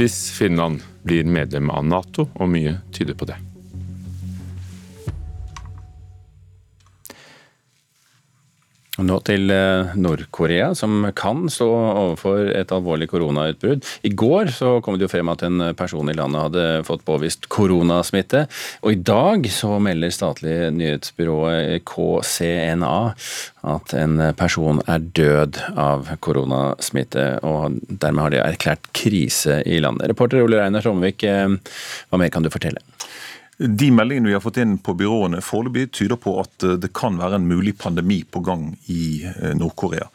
hvis Finland blir medlem av Nato, og mye tyder på det. Nå til eh, Nord-Korea, som kan stå overfor et alvorlig koronautbrudd. I går så kom det jo frem at en person i landet hadde fått påvist koronasmitte. Og i dag så melder statlige nyhetsbyrået KCNA at en person er død av koronasmitte. Og dermed har de erklært krise i landet. Reporter Ole Reinar Tromvik, eh, hva mer kan du fortelle? De meldingene vi har fått inn på byråene foreløpig tyder på at eh, det kan være en mulig pandemi på gang i eh, Nord-Korea.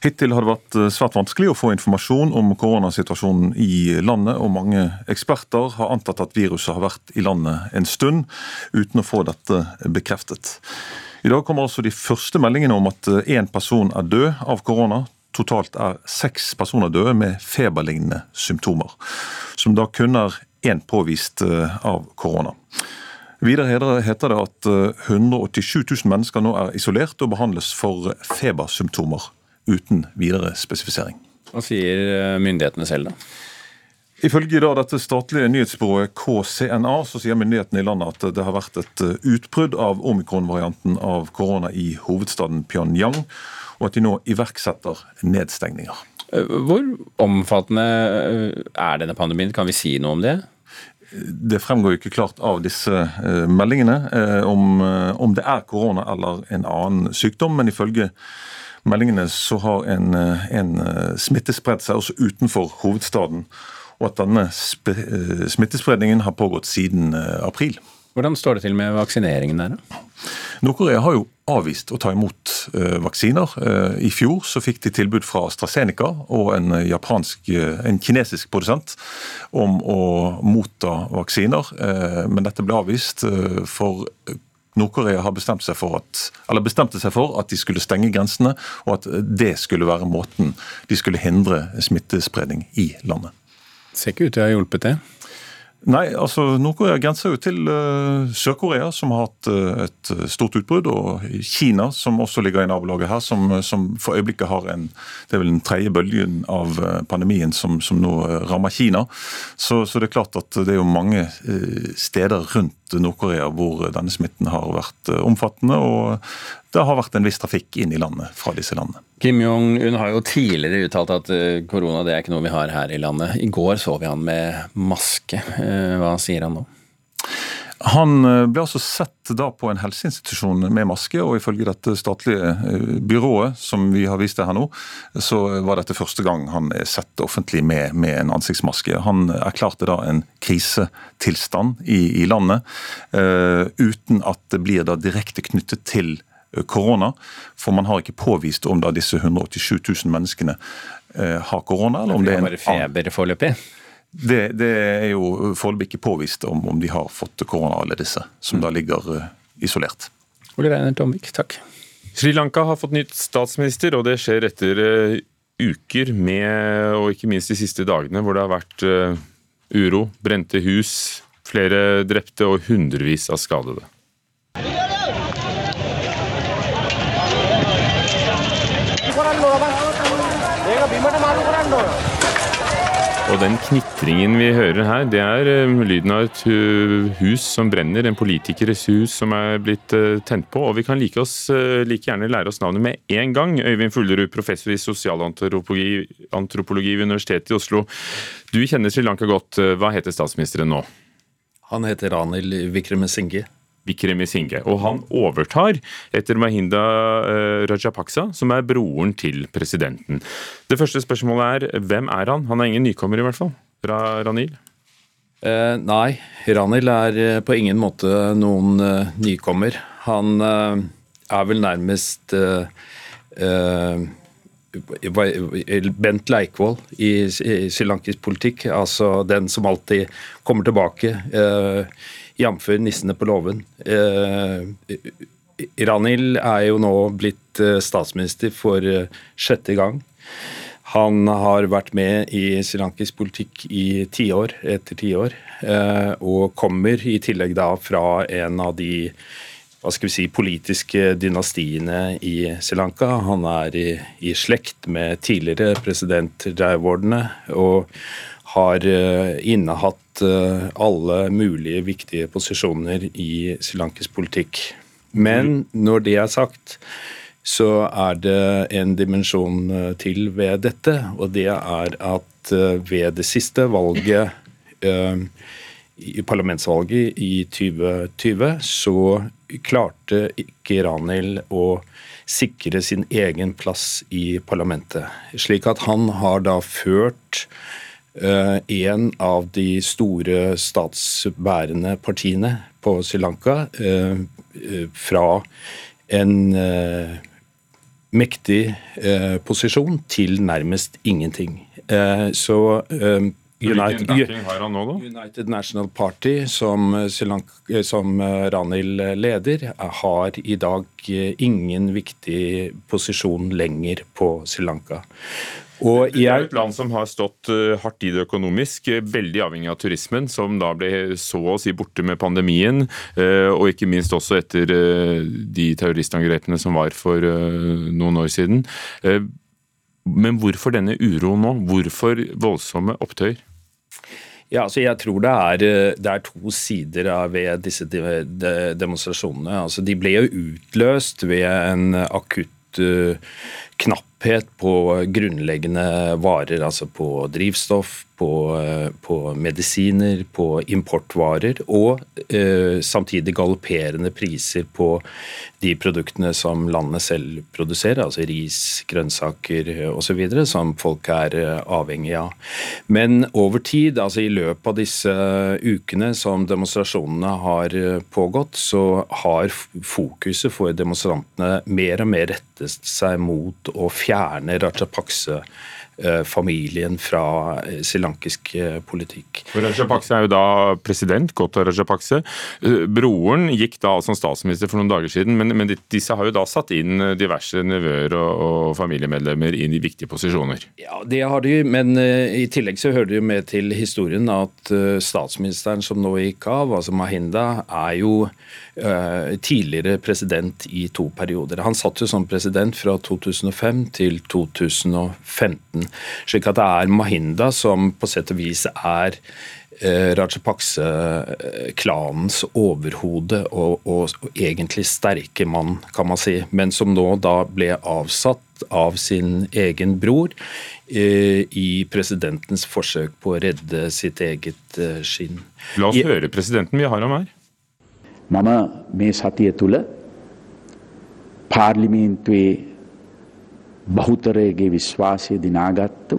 Hittil har det vært eh, svært vanskelig å få informasjon om koronasituasjonen i landet, og mange eksperter har antatt at viruset har vært i landet en stund, uten å få dette bekreftet. I dag kommer altså de første meldingene om at én person er død av korona. Totalt er seks personer døde med feberlignende symptomer, som da kun er én påvist av korona. Videre heter det at 187 eh, 000 mennesker nå er isolert og behandles for febersymptomer, uten videre spesifisering. Hva sier eh, myndighetene selv, da? Ifølge da dette statlige nyhetsbyrået KCNA så sier myndighetene i landet at det har vært et eh, utbrudd av omikron-varianten av korona i hovedstaden Pyongyang, og at de nå iverksetter nedstengninger. Hvor omfattende er denne pandemien? Kan vi si noe om det? Det fremgår jo ikke klart av disse eh, meldingene eh, om, eh, om, det er korona eller en annen sykdom, men ifølge meldingene så har en, en smitte spredt seg også utenfor hovedstaden. Og at denne smittespredningen har pågått siden april. Hvordan står det til med vaksineringen der? Nord-Korea har jo avvist å ta imot uh, vaksiner. Uh, I fjor så fikk de tilbud fra AstraZeneca og en, japansk, uh, en kinesisk produsent om å motta vaksiner, men dette ble avvist for Nord-Korea har bestemt seg for at, bestemte seg for at de skulle stenge grensene, og at det skulle være måten de skulle hindre smittespredning i landet. Det Ser ikke ut til å ha hjulpet det? Nei, altså Nord-Korea grenser jo til uh, Sør-Korea, som har hatt uh, et stort utbrudd. Og Kina, som også ligger i nabolaget her, som, som, for øyeblikket har en det er vel den tredje bølgen av uh, pandemien som, som nå rammer Kina. Så, så, det er klart at det er jo mange steder rundt Nord-Korea hvor denne smitten har vært omfattende. Og det har vært en viss trafikk inn i landet fra disse landene. Kim Jong-un har jo tidligere uttalt at eh, korona det er ikke noe vi har her i landet. I går så vi han med maske. Eh, hva sier han nå? Han eh, ble altså sett da på en helseinstitusjon med maske, og ifølge dette statlige eh, byrået som vi har vist deg her nå, så var dette første gang han er sett offentlig med, med en ansiktsmaske. Han erklærte da en krisetilstand i, i landet, uh, uten at det blir da direkte knyttet til korona. For man har ikke påvist om da disse 187 000 menneskene uh, har korona. eller om det er en bare feber foreløpig? Det, det er jo foreløpig ikke påvist om, om, de har fått korona, alle disse, som mm. da ligger uh, isolert. Ole Reiner Tomvik, takk. Sri Lanka har fått nytt statsminister, og det skjer etter uker med, og ikke minst de siste dagene, hvor det har vært uro, brente hus, flere drepte og hundrevis av skadede. Og den knitringen vi hører her, det er uh, lyden av et uh, hus som brenner. En politikeres hus som er blitt uh, tent på. Og vi kan like, oss, like gjerne lære oss navnet med en gang. Øyvind Fullerud, professor i sosialantropologi antropologi ved Universitetet i Oslo. Du kjenner Sri Lanka godt. Hva heter statsministeren nå? Han heter Ranil Vikremesinghe. Vikremesinghe. Og han overtar etter Mahinda eh, Rajapaksa, som er broren til presidenten. Det første spørsmålet er hvem er han? Han er ingen nykommer, i hvert fall. Ra Ranil? Eh, nei, Ranil er eh, på ingen måte noen eh, nykommer. Han eh, er vel nærmest uh, Bent Leikvoll i srilankisk politikk, altså den som alltid kommer tilbake. Jf. nissene på låven. Eh, Ranil er jo nå blitt eh, statsminister for eh, sjette gang. Han har vært med i srilankisk politikk i tiår etter tiår, og kommer i tillegg da fra en av de hva skal vi si, politiske dynastiene i Sri Lanka. Han er i, i slekt med tidligere president Jaiwardene og har innehatt Eh, alle mulige viktige posisjoner i srilankisk politikk. Men når det er sagt, så er det en dimensjon eh, til ved dette, og det er at eh, ved det siste valget i parlamentsvalget i 2020 så klarte ikke Ranil å sikre sin egen plass i parlamentet. Slik at han har da ført Eh, en av de store statsbærende partiene på Sri Lanka eh, eh, fra en mektig posisjon til nærmest ingenting. Så United, United, National Party, som, Lanka, som, Ranil leder, har i dag ingen viktig posisjon lenger på Sri Lanka. Og det er et land som har stått eh, hardt i det økonomisk, eh, veldig avhengig av turismen, som da ble så å si borte med pandemien, eh, og ikke minst også etter de terroristangrepene som var for noen år siden. Men hvorfor denne uroen nå? Hvorfor voldsomme opptøyer? Ja, altså jeg tror det er, det er, to sider ved disse demonstrasjonene. Altså de ble jo utløst ved en akutt knapphet på grunnleggende varer, altså på drivstoff, på, eh, på medisiner, på importvarer, og eh, samtidig galopperende priser på de produktene som landet selv produserer, altså ris, grønnsaker osv., som folk er eh, avhengig av. Men over tid, altså i løpet av disse ukene som demonstrasjonene har eh, pågått, så har fokuset for demonstrantene mer og mer rettet seg mot å fjerne Rajapakse Eh, familien fra eh, srilankisk eh, politikk. Rajapakse er jo da president, Kota Rajapakse. Broren gikk da som statsminister for noen dager siden, men, men disse har jo da satt inn diverse nevøer og, og, familiemedlemmer inn i viktige posisjoner? Ja, det har de, men i tillegg så hører det jo med til historien at statsministeren som nå gikk av, altså Mahinda, er jo Eh, tidligere president i to perioder. Han satt jo som president fra 2005 til 2015. Slik at det er Mahinda som på sett og vis er eh, Rajapakse-klanens overhode og, og, og, egentlig sterke mann, kan man si. Men som nå da ble avsatt av sin egen bror eh, i presidentens forsøk på å redde sitt eget eh, skinn. La oss høre presidenten. Vi har ham her. මම මේ සතිය තුළ පාර්ලිමේන්තුවේ බහුතරයගේ විශ්වාසය දිනාගත්තු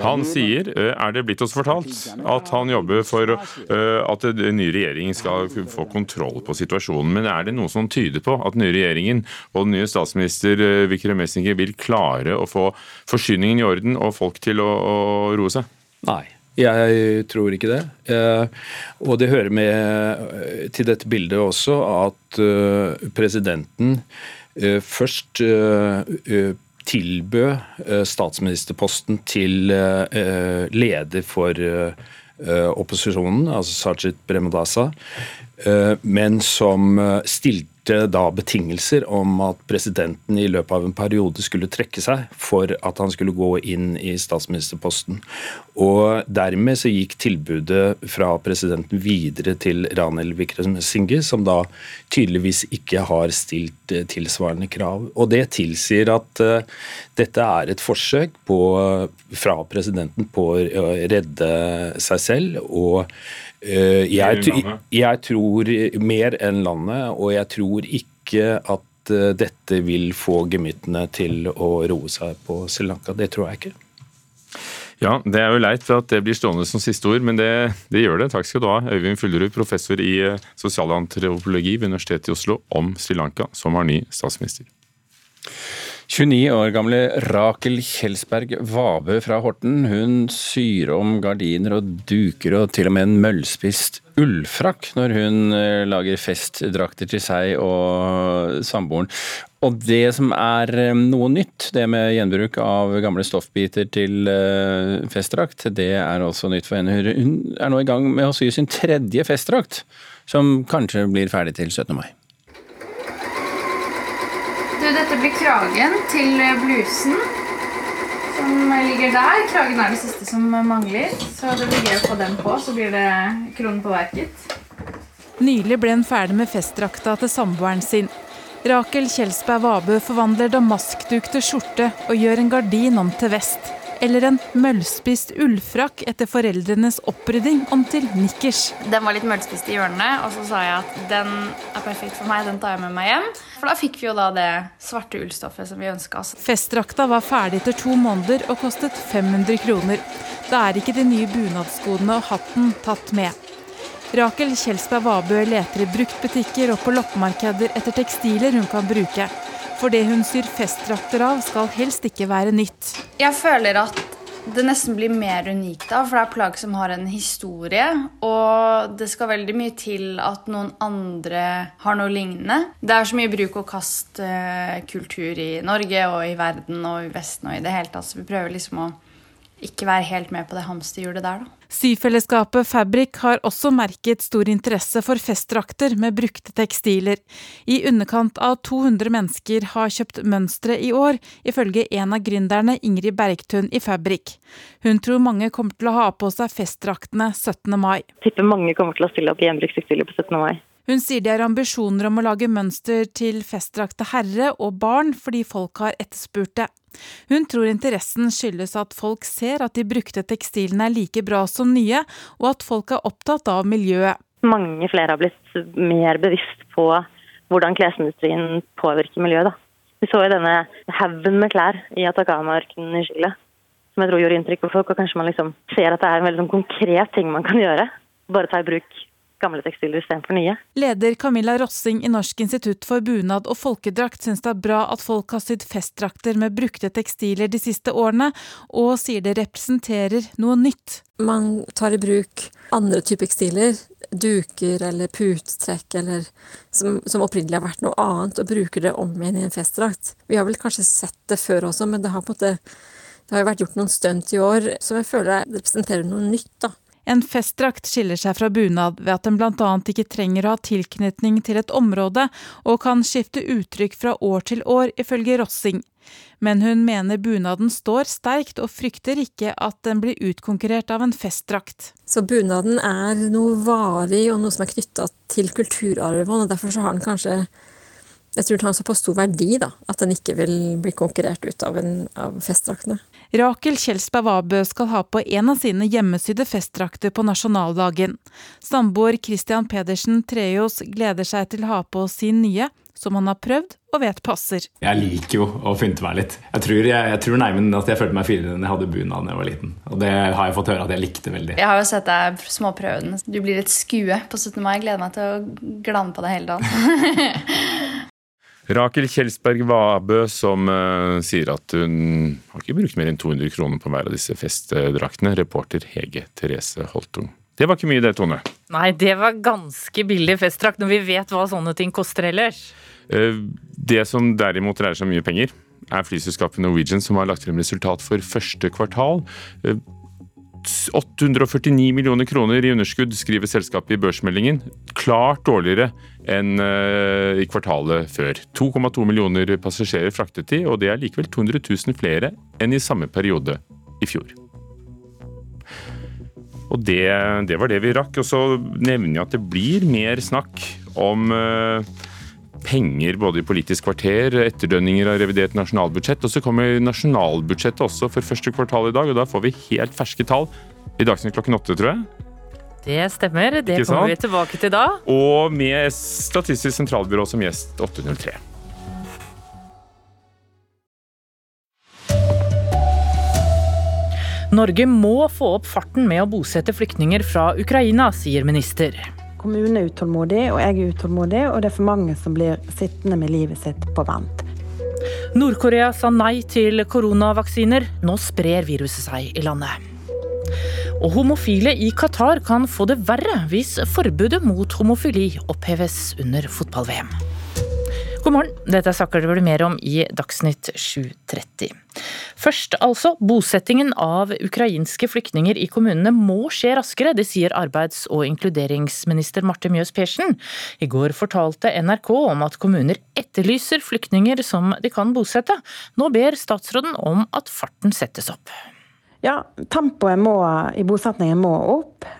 Han sier, er det blitt oss fortalt, at han jobber for at den nye regjeringen skal få kontroll på situasjonen. Men er det noe som tyder på at den nye regjeringen og den nye statsminister Vikram Messinger vil klare å få forsyningen i orden og folk til å, å roe seg? Nei. jeg tror ikke det. Og det hører med til dette bildet også at presidenten først tilbød statsministerposten til leder for opposisjonen, altså Sajid Bremadasa, men som stilte da betingelser om at presidenten i løpet av en periode skulle trekke seg for at han skulle gå inn i statsministerposten. Og Dermed så gikk tilbudet fra presidenten videre til Ranel Wickremesinghe, som da tydeligvis ikke har stilt tilsvarende krav. Og Det tilsier at uh, dette er et forsøk på, fra presidenten på å redde seg selv. og jeg, jeg, tror mer enn landet, og jeg tror ikke at dette vil få gemyttene til å roe seg på Sri Lanka. Det tror jeg ikke. Ja, Det er jo leit for at det blir stående som siste ord, men det, det gjør det. Takk skal du ha, Øyvind Fullerud, professor i sosialantropologi ved Universitetet i Oslo, om Sri Lanka, som var ny statsminister. 29 år gamle Rakel Kjelsberg Vabø fra Horten hun syr om gardiner og duker og til og med en møllspist ullfrakk når hun lager festdrakter til seg og samboeren. Og det som er noe nytt, det med gjenbruk av gamle stoffbiter til festdrakt, det er også nytt for henne. Hun er nå i gang med å sy sin tredje festdrakt, som kanskje blir ferdig til 17. mai. Du, dette blir kragen til blusen som ligger der. Kragen er det siste som mangler, så det blir gøy å få den på. Så blir det kronen på verket. Nylig ble hun ferdig med festdrakta til samboeren sin. Rakel Kjelsberg Vabø forvandler damaskduk til skjorte og gjør en gardin om til vest. Eller en møllspist ullfrakk etter foreldrenes opprydding om til nikkers. Den var litt møllspist i hjørnene, og så sa jeg at den er perfekt for meg. Den tar jeg med meg hjem. For da fikk vi jo da det svarte ullstoffet som vi ønska oss. Festdrakta var ferdig etter to måneder og kostet 500 kroner. Da er ikke de nye bunadskodene og hatten tatt med. Rakel Kjelsberg Vabø leter i bruktbutikker og på loppemarkeder etter tekstiler hun kan bruke. For det hun syr festdrakter av, skal helst ikke være nytt. Jeg føler at det nesten blir mer unikt da, for det er plagg som har en historie. Og det skal veldig mye til at noen andre har noe lignende. Det er så mye bruk og kast-kultur i Norge og i verden og i Vesten og i det hele tatt, så vi prøver liksom å ikke være helt med på det hamsterhjulet der, da. Syfellesskapet Fabrik har også merket stor interesse for festdrakter med brukte tekstiler. I underkant av 200 mennesker har kjøpt mønstre i år, ifølge en av gründerne Ingrid Bergtun i Fabrik. Hun tror mange kommer til å ha på seg festdraktene 17. mai. Jeg tipper mange kommer til å stille opp i gjenbrukstekstiler på 17. mai. Hun sier de har ambisjoner om å lage mønster til festdrakte herre og barn fordi folk har etterspurt det. Hun tror interessen skyldes at folk ser at de brukte tekstilene er like bra som nye, og at folk er opptatt av miljøet. Mange flere har blitt mer bevisst på hvordan klesindustrien påvirker miljøet. Da. Vi så jo denne haugen med klær i Atacama-ørkenen i Chile, som jeg tror gjorde inntrykk på folk. Og kanskje man liksom ser at det er en veldig sånn konkret ting man kan gjøre. Bare ta i bruk gamle tekstiler istedenfor nye. Leder Camilla Rossing i Norsk institutt for bunad og folkedrakt syns det er bra at folk har sydd festdrakter med brukte tekstiler de siste årene, og sier det representerer noe nytt. Man tar i bruk andre typer tekstiler, duker eller putetrekk eller som, som, opprinnelig har vært noe annet, og bruker det om igjen i en festdrakt. Vi har vel kanskje sett det før også, men det har på en måte det har jo vært gjort noen stunt i år som jeg føler representerer noe nytt. da. En festdrakt skiller seg fra bunad ved at den bl.a. ikke trenger å ha tilknytning til et område, og kan skifte uttrykk fra år til år, ifølge Rossing. Men hun mener bunaden står sterkt, og frykter ikke at den blir utkonkurrert av en festdrakt. Så bunaden er noe varig og noe som er knytta til kulturarven, og derfor har den kanskje Jeg tror den har såpass stor verdi da, at den ikke vil bli konkurrert ut av, en, av festdraktene. Rakel Kjelsberg Wabø skal ha på en av sine hjemmesydde festdrakter på nasjonaldagen. Samboer Christian Pedersen Treås gleder seg til å ha på sin nye, som han har prøvd og vet passer. Jeg liker jo å pynte meg litt. Jeg tror, jeg, jeg tror nærmere at jeg følte meg finere enn jeg hadde bunad da jeg var liten. Og det har jeg fått høre at jeg likte veldig. Jeg har jo sett deg småprøve den. Du blir et skue på 17. mai. Jeg gleder meg til å glane på deg hele dagen. Rakel Kjelsberg Vabø som uh, sier at hun har ikke brukt mer enn 200 kroner på hver av disse festdraktene. Reporter Hege Therese Holtung. Det var ikke mye det, Tone? Nei, det var ganske billig festdrakt når vi vet hva sånne ting koster ellers. Uh, det som derimot dreier seg om mye penger, er flyselskapet Norwegian som har lagt frem resultat for første kvartal. Uh, 849 millioner kroner i underskudd, skriver selskapet i børsmeldingen. Klart dårligere enn eh, i kvartalet før. 2,2 millioner passasjerer fraktet de, og det er likevel 200 000 flere enn i samme periode i fjor. Og det, det var det vi rakk. Og så nevner jeg at det blir mer snakk om uh, penger både i Politisk kvarter, etterdønninger av revidert nasjonalbudsjett. Og så kommer nasjonalbudsjettet også for første kvartal i dag, og da får vi helt ferske tall i Dagsnytt klokken åtte, tror jeg. Det stemmer. Det kommer vi tilbake til da. Og med Statistisk sentralbyrå som gjest 803. Norge må få opp farten med å bosette flyktninger fra Ukraina, sier minister. Kommunen er utålmodig, og jeg er utålmodig, og det er for mange som blir sittende med livet sitt på vent. Nord-Korea sa nei til koronavaksiner. Nå sprer viruset seg i landet. Og homofile i Qatar kan få det verre hvis forbudet mot homofili oppheves under fotball-VM. God morgen, dette er saker det blir mer om i Dagsnytt 7.30. Først altså, bosettingen av ukrainske flyktninger i kommunene må skje raskere. Det sier arbeids- og inkluderingsminister Marte Mjøs Persen. I går fortalte NRK om at kommuner etterlyser flyktninger som de kan bosette. Nå ber statsråden om at farten settes opp. Ja, tempoet må, i bosetningen må opp.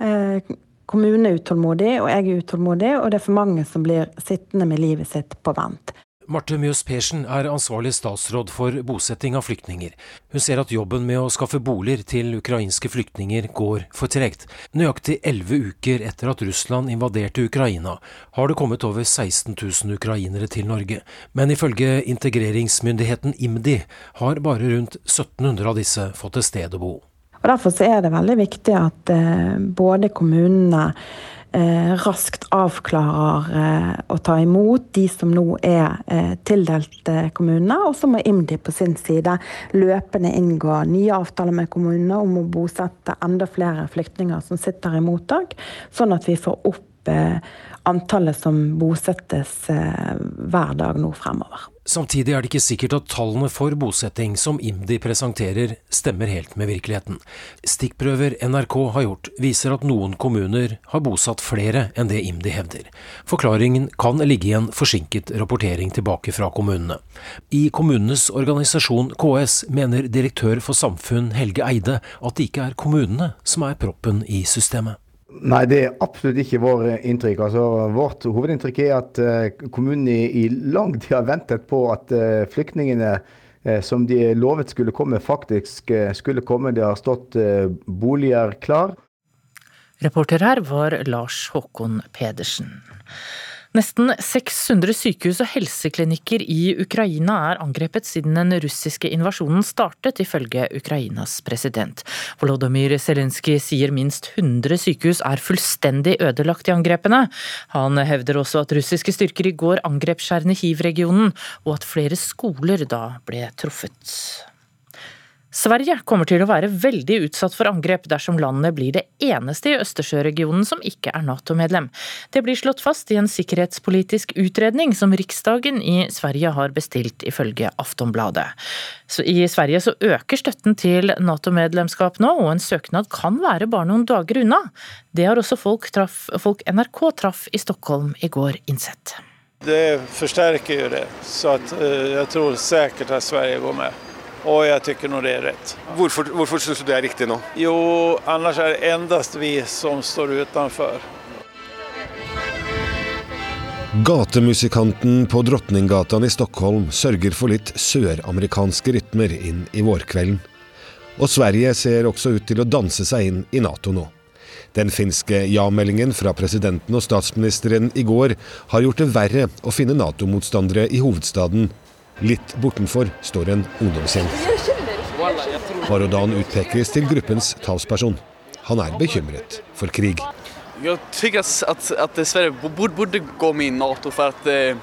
Kommunen er utålmodig, og jeg er utålmodig, og det er for mange som blir sittende med livet sitt på vent. Marte Mjøs Persen er ansvarlig statsråd for bosetting av flyktninger. Hun ser at jobben med å skaffe boliger til ukrainske flyktninger går for tregt. Nøyaktig elleve uker etter at Russland invaderte Ukraina, har det kommet over 16 000 ukrainere til Norge. Men ifølge integreringsmyndigheten IMDi har bare rundt 1700 av disse fått et sted å bo. Og Derfor er det veldig viktig at eh, både kommunene eh, raskt avklarer eh, å ta imot de som nå er tildelt kommunene. Og så må IMDi på sin side løpende inngå nye avtaler med kommunene om å bosette enda flere flyktninger som sitter i mottak, sånn at vi får opp antallet som bosettes hver dag nå fremover. Samtidig er det ikke sikkert at tallene for bosetting som IMDi presenterer, stemmer helt med virkeligheten. Stikkprøver NRK har gjort, viser at noen kommuner har bosatt flere enn det IMDi hevder. Forklaringen kan ligge i en forsinket rapportering tilbake fra kommunene. I kommunenes organisasjon KS mener direktør for samfunn Helge Eide at det ikke er kommunene som er proppen i systemet. Nei, det er absolutt ikke vår inntrykk. Altså, vårt hovedinntrykk er at uh, kommunen i, lang tid har ventet på at uh, flyktningene uh, som de lovet skulle komme, faktisk skulle komme. Det har stått boliger klar. Reporter her var Lars Håkon Pedersen. Nesten 600 sykehus og helseklinikker i Ukraina er angrepet siden den russiske invasjonen startet, ifølge Ukrainas president. Volodymyr Zelenskyj sier minst 100 sykehus er fullstendig ødelagt i angrepene. Han hevder også at russiske styrker i går angrep Tsjernihiv-regionen, og at flere skoler da ble truffet. Sverige kommer til å være veldig utsatt for angrep dersom landet blir det eneste i Østersjøregionen som ikke er Nato-medlem. Det blir slått fast i en sikkerhetspolitisk utredning som Riksdagen i Sverige har bestilt, ifølge Aftonbladet. Så I Sverige så øker støtten til Nato-medlemskap nå, og en søknad kan være bare noen dager unna. Det har også folk, traf, folk NRK traff i Stockholm i går innsett. Det forsterker jo det, så eh, jeg tror sikkert at Sverige går med. Og jeg tycker nog det er rett. Hvorfor, hvorfor syns du det er riktig nå? Jo, annars er det endast vi som står utenfor. Gatemusikanten på Drottninggatan i Stockholm sørger for litt søramerikanske rytmer inn i vårkvelden. Og Sverige ser også ut til å danse seg inn i Nato nå. Den finske ja-meldingen fra presidenten og statsministeren i går har gjort det verre å finne Nato-motstandere i hovedstaden. Litt bortenfor står en ungdomsgjeng. Barodan utpekes til gruppens talsperson. Han er bekymret for krig. Jeg tycker at, att, att Sverige burde borde gå med i NATO for at eh,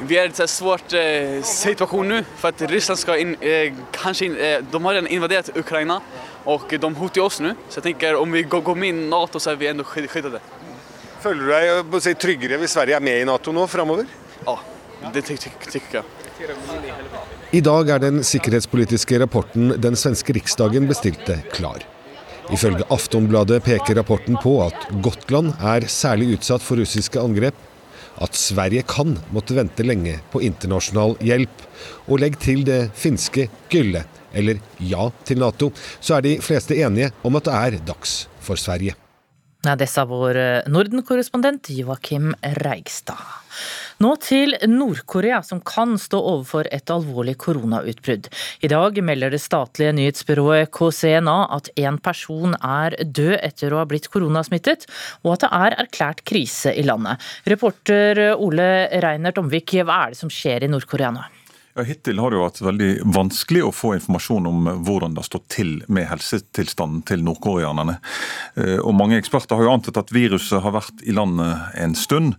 vi er i en svår eh, situasjon nå. for at Ryssland skal in, eh, kanskje in, eh, de har invadert Ukraina og de hoter oss nå. Så jeg tenker om vi går, går med i NATO så er vi enda beskyttet. Føler du deg si, tryggere hvis Sverige er med i Nato nå framover? Ja, det ty, jeg. I dag er den sikkerhetspolitiske rapporten den svenske riksdagen bestilte, klar. Ifølge Aftonbladet peker rapporten på at Gotland er særlig utsatt for russiske angrep, at Sverige kan måtte vente lenge på internasjonal hjelp, og legg til det finske gylle, eller ja til Nato, så er de fleste enige om at det er dags for Sverige. Ja, det sa vår Norden-korrespondent Joakim Reigstad. Nå til Nord-Korea, som kan stå overfor et alvorlig koronautbrudd. I dag melder det statlige nyhetsbyrået KCNA at én person er død etter å ha blitt koronasmittet, og at det er erklært krise i landet. Reporter Ole Reinert Omvik, hva er det som skjer i Nord-Korea nå? Ja, Hittil har det jo vært veldig vanskelig å få informasjon om hvordan det stått til med helsetilstanden til nordkoreanerne. Og Mange eksperter har jo antatt at viruset har vært i landet en stund.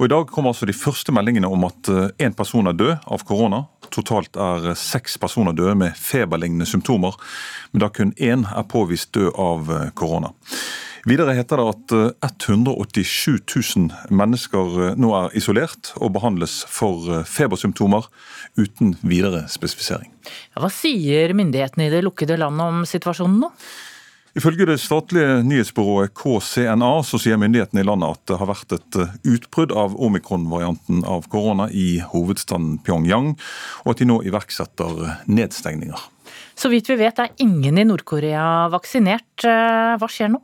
Og I dag kom altså de første meldingene om at én person er død av korona. Totalt er seks personer døde med feberlignende symptomer, men da kun én er påvist død av korona. Videre heter det at 187 000 mennesker nå er isolert og behandles for febersymptomer uten videre spesifisering. Hva sier myndighetene i det lukkede landet om situasjonen nå? Ifølge det statlige nyhetsbyrået KCNA så sier myndighetene i landet at det har vært et utbrudd av omikron-varianten av korona i hovedstaden Pyongyang, og at de nå iverksetter nedstengninger. Så vidt vi vet er ingen i Nord-Korea vaksinert. Hva skjer nå?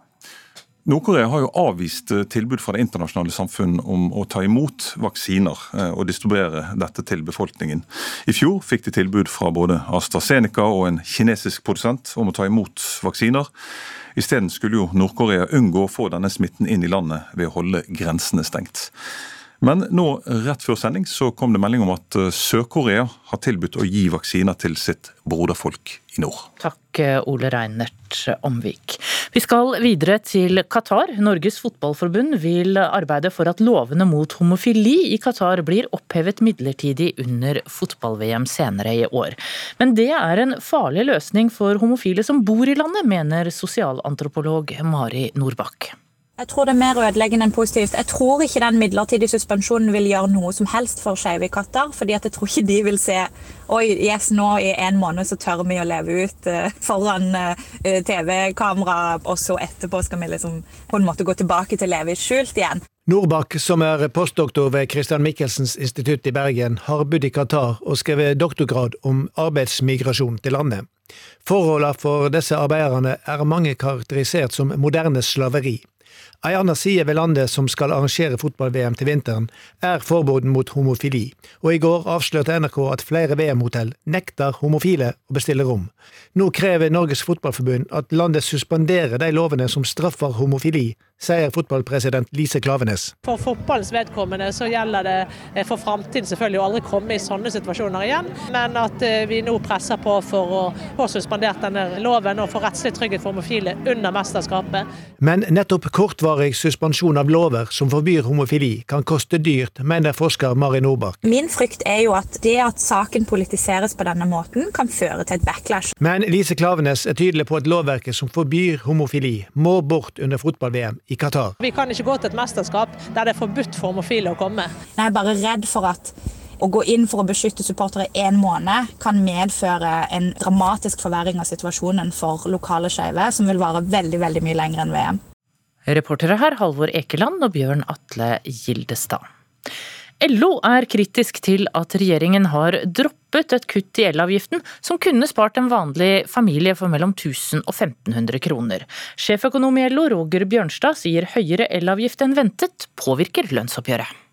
Nord-Korea har jo avvist tilbud fra det internasjonale samfunn om å ta imot vaksiner og distribuere dette til befolkningen. I fjor fikk de tilbud fra både AstraZeneca og en kinesisk produsent om å ta imot vaksiner. Isteden skulle jo Nord-Korea unngå å få denne smitten inn i landet ved å holde grensene stengt. Men nå, rett før sending så kom det melding om at Sør-Korea har tilbudt å gi vaksiner til sitt broderfolk i nord. Takk, Ole Reinert Omvik. Vi skal videre til Qatar. Norges Fotballforbund vil arbeide for at lovene mot homofili i Qatar blir opphevet midlertidig under fotball-VM senere i år. Men det er en farlig løsning for homofile som bor i landet, mener sosialantropolog Mari Nordbakk. Jeg tror det er mer ødeleggende enn positivt. Jeg tror ikke den midlertidige suspensjonen vil gjøre noe som helst for skeive Qatar. fordi jeg tror ikke de vil se Oi, yes, nå i en måned så tør vi å leve ut uh, foran uh, TV-kamera, og så etterpå skal vi liksom på en måte gå tilbake til å leve skjult igjen. Norbakk, som er postdoktor ved Christian Michelsens institutt i Bergen, har bodd i Qatar og skrevet doktorgrad om arbeidsmigrasjon til landet. Forholdene for disse arbeiderne er mange karakterisert som moderne slaveri. Ei anna side ved landet som skal arrangere fotball-VM til vinteren, er forbudet mot homofili, og i går avslørte NRK at flere VM-hotell nekter homofile å bestille rom. Nå krever Norges Fotballforbund at landet suspenderer de lovene som straffer homofili, sier fotballpresident Lise Klavenes. For fotballens vedkommende så gjelder det for framtiden selvfølgelig å aldri komme i sånne situasjoner igjen, men at vi nå presser på for å få suspendert denne loven og få rettslig trygghet for homofile under mesterskapet. Men nettopp kortvarig suspensjon av lover som forbyr homofili, kan koste dyrt, mener forsker Mari Nordbakk. Min frykt er jo at det at saken politiseres på denne måten, kan føre til et backlash. Men Lise Klavenes er tydelig på at lovverket som forbyr homofili, må bort under fotball-VM i Qatar. Vi kan ikke gå til et mesterskap der det er forbudt for homofile å komme. Jeg er bare redd for at å gå inn for å beskytte supportere i én måned kan medføre en dramatisk forverring av situasjonen for lokale skeive, som vil vare veldig, veldig mye lenger enn VM. Reportere her Halvor Ekeland og Bjørn Atle Gildestad. LO er kritisk til at regjeringen har droppet et kutt i elavgiften som kunne spart en vanlig familie for mellom 1000 og 1500 kroner. Sjeføkonom i LO, Roger Bjørnstad, sier høyere elavgift enn ventet påvirker lønnsoppgjøret.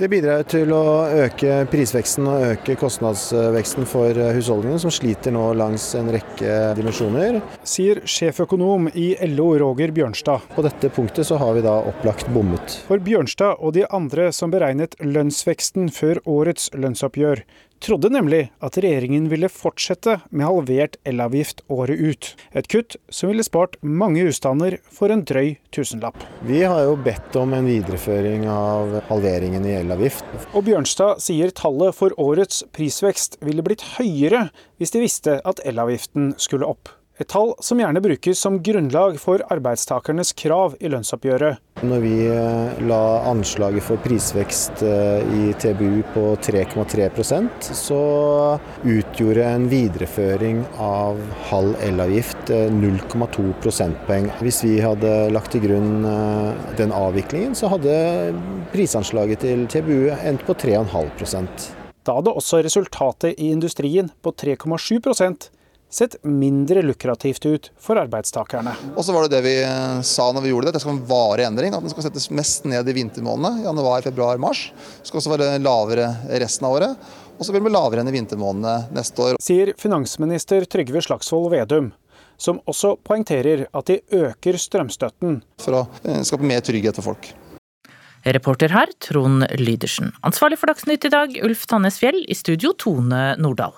Det bidrar til å øke prisveksten og øke kostnadsveksten for husholdningene, som sliter nå langs en rekke dimensjoner. Sier sjeføkonom i LO Roger Bjørnstad. På dette punktet så har vi da opplagt bommet. For Bjørnstad og de andre som beregnet lønnsveksten før årets lønnsoppgjør, trodde nemlig at regjeringen ville fortsette med halvert elavgift året ut. Et kutt som ville spart mange husstander for en drøy tusenlapp. Vi har jo bedt om en videreføring av halveringen i elavgift. Og Bjørnstad sier tallet for årets prisvekst ville blitt høyere hvis de visste at elavgiften skulle opp. Et tall som gjerne brukes som grunnlag for arbeidstakernes krav i lønnsoppgjøret. Når vi eh, la anslaget for prisvekst eh, i TBU på 3,3% så utgjorde en videreføring av halv elavgift 0,2 eh, prosentpoeng. Hvis vi hadde lagt til grunn den avviklingen, så hadde prisanslaget til TBU endt på 3,5 Da hadde også resultatet i industrien på 3,7 sett mindre lukrativt ut for arbeidstakerne. Og så var det det vi eh, sa når vi gjorde det, at det skal være en varig endring. At den skal settes mest ned i vintermånedene, januar, februar, mars. Det skal også være lavere resten av året. Og så vil det bli lavere enn i vintermånedene neste år. Sier finansminister Trygve Slagsvold Vedum som også poengterer at de øker strømstøtten. For å eh, skape mer trygghet for folk. Reporter her, Trond Lydersen. Ansvarlig for Dagsnytt i dag, Ulf Tannes Fjell. I studio, Tone Nordahl.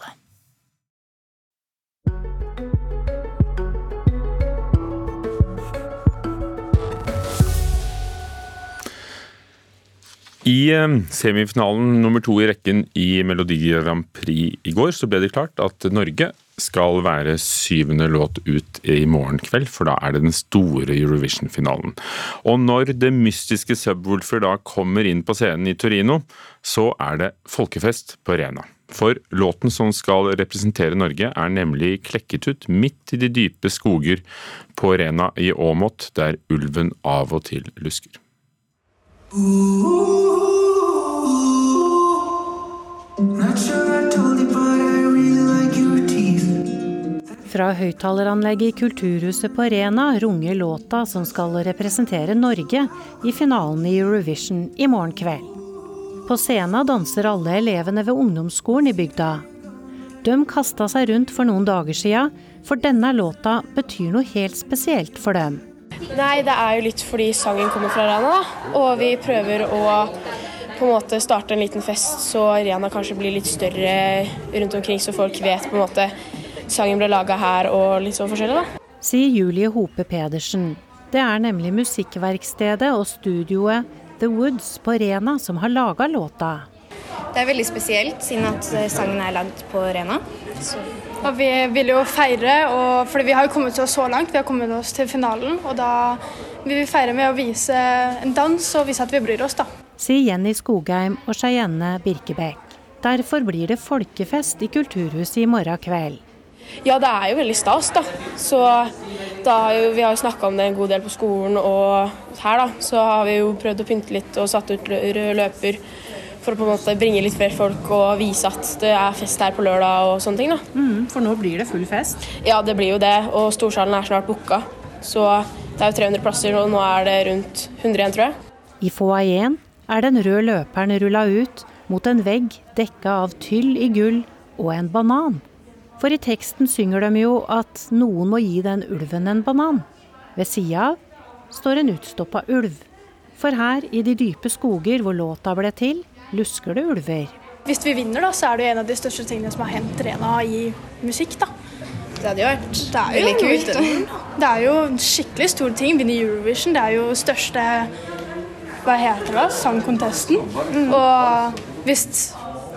I eh, semifinalen nummer to i rekken i Melodi Grand Prix i går, så ble det klart at Norge skal være syvende låt ut i morgen kveld, for da er det den store Eurovision-finalen. Og når det mystiske Subwoolfer da kommer inn på scenen i Torino, så er det folkefest på Rena. For låten som skal representere Norge, er nemlig klekket ut midt i de dype skoger på Rena i Åmot, der ulven av og til lusker. Fra høyttaleranlegget i Kulturhuset på Arena runger låta som skal representere Norge i finalen i Eurovision i morgen kveld. På scenen danser alle elevene ved ungdomsskolen i bygda. De kasta seg rundt for noen dager sia, for denne låta betyr noe helt spesielt for dem. Nei, det er jo litt fordi sangen kommer fra Rana, da. Og vi prøver å på en måte starte en liten fest så Rana kanskje blir litt større rundt omkring, så folk vet på en måte sangen ble laga her og litt sånn forskjellig, da. Sier Julie Hope Pedersen. Det er nemlig musikkverkstedet og studioet The Woods på Rena som har laga låta. Det er veldig spesielt, siden at sangen er lagd på Rena. Så og vi vil jo feire, for vi har jo kommet oss så langt. Vi har kommet oss til finalen. Og da vil vi feire med å vise en dans og vise at vi bryr oss, da. Sier Jenny Skogheim og Cheyenne Birkebekk. Derfor blir det folkefest i Kulturhuset i morgen kveld. Ja, det er jo veldig stas, da. Så da har jo, vi har jo snakka om det en god del på skolen og her, da. Så har vi jo prøvd å pynte litt og satt ut rød løper for å på en måte bringe litt flere folk og vise at det er fest her på lørdag og sånne ting. da. Mm, for nå blir det full fest? Ja, det blir jo det. Og storsalen er snart booka. Så det er jo 300 plasser, og nå er det rundt 100 igjen, tror jeg. I foajeen er den røde løperen rulla ut mot en vegg dekka av tyll i gull og en banan. For i teksten synger de jo at noen må gi den ulven en banan. Ved sida av står en utstoppa ulv. For her i de dype skoger hvor låta ble til, lusker det ulver. Hvis vi vinner, da, så er det jo en av de største tingene som har hendt Rena i musikk. da. Det hadde jo vært det er veldig kult. Det er jo en skikkelig stor ting. Vinne Eurovision. Det er jo største hva heter det, sangkontesten. Mm. Og hvis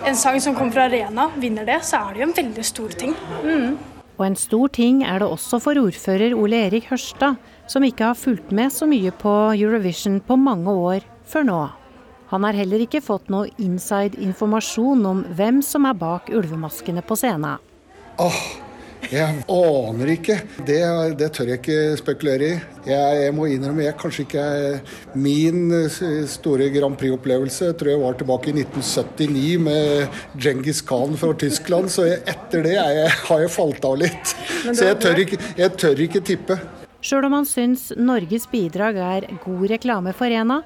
en sang som kommer fra Rena vinner det, så er det jo en veldig stor ting. Mm. Og en stor ting er det også for ordfører Ole Erik Hørstad, som ikke har fulgt med så mye på Eurovision på mange år før nå. Han har heller ikke fått noe inside informasjon om hvem som er bak ulvemaskene på scenen. Åh, jeg aner ikke. Det, det, tør jeg ikke spekulere i. Jeg, jeg må innrømme jeg kanskje ikke er Min store Grand Prix-opplevelse tror jeg var tilbake i 1979 med Djengis Khan fra Tyskland. Så jeg, etter det jeg, har jeg falt av litt. Så jeg tør ikke, jeg tør ikke tippe. Sjøl om han syns Norges bidrag er god reklame for Rena,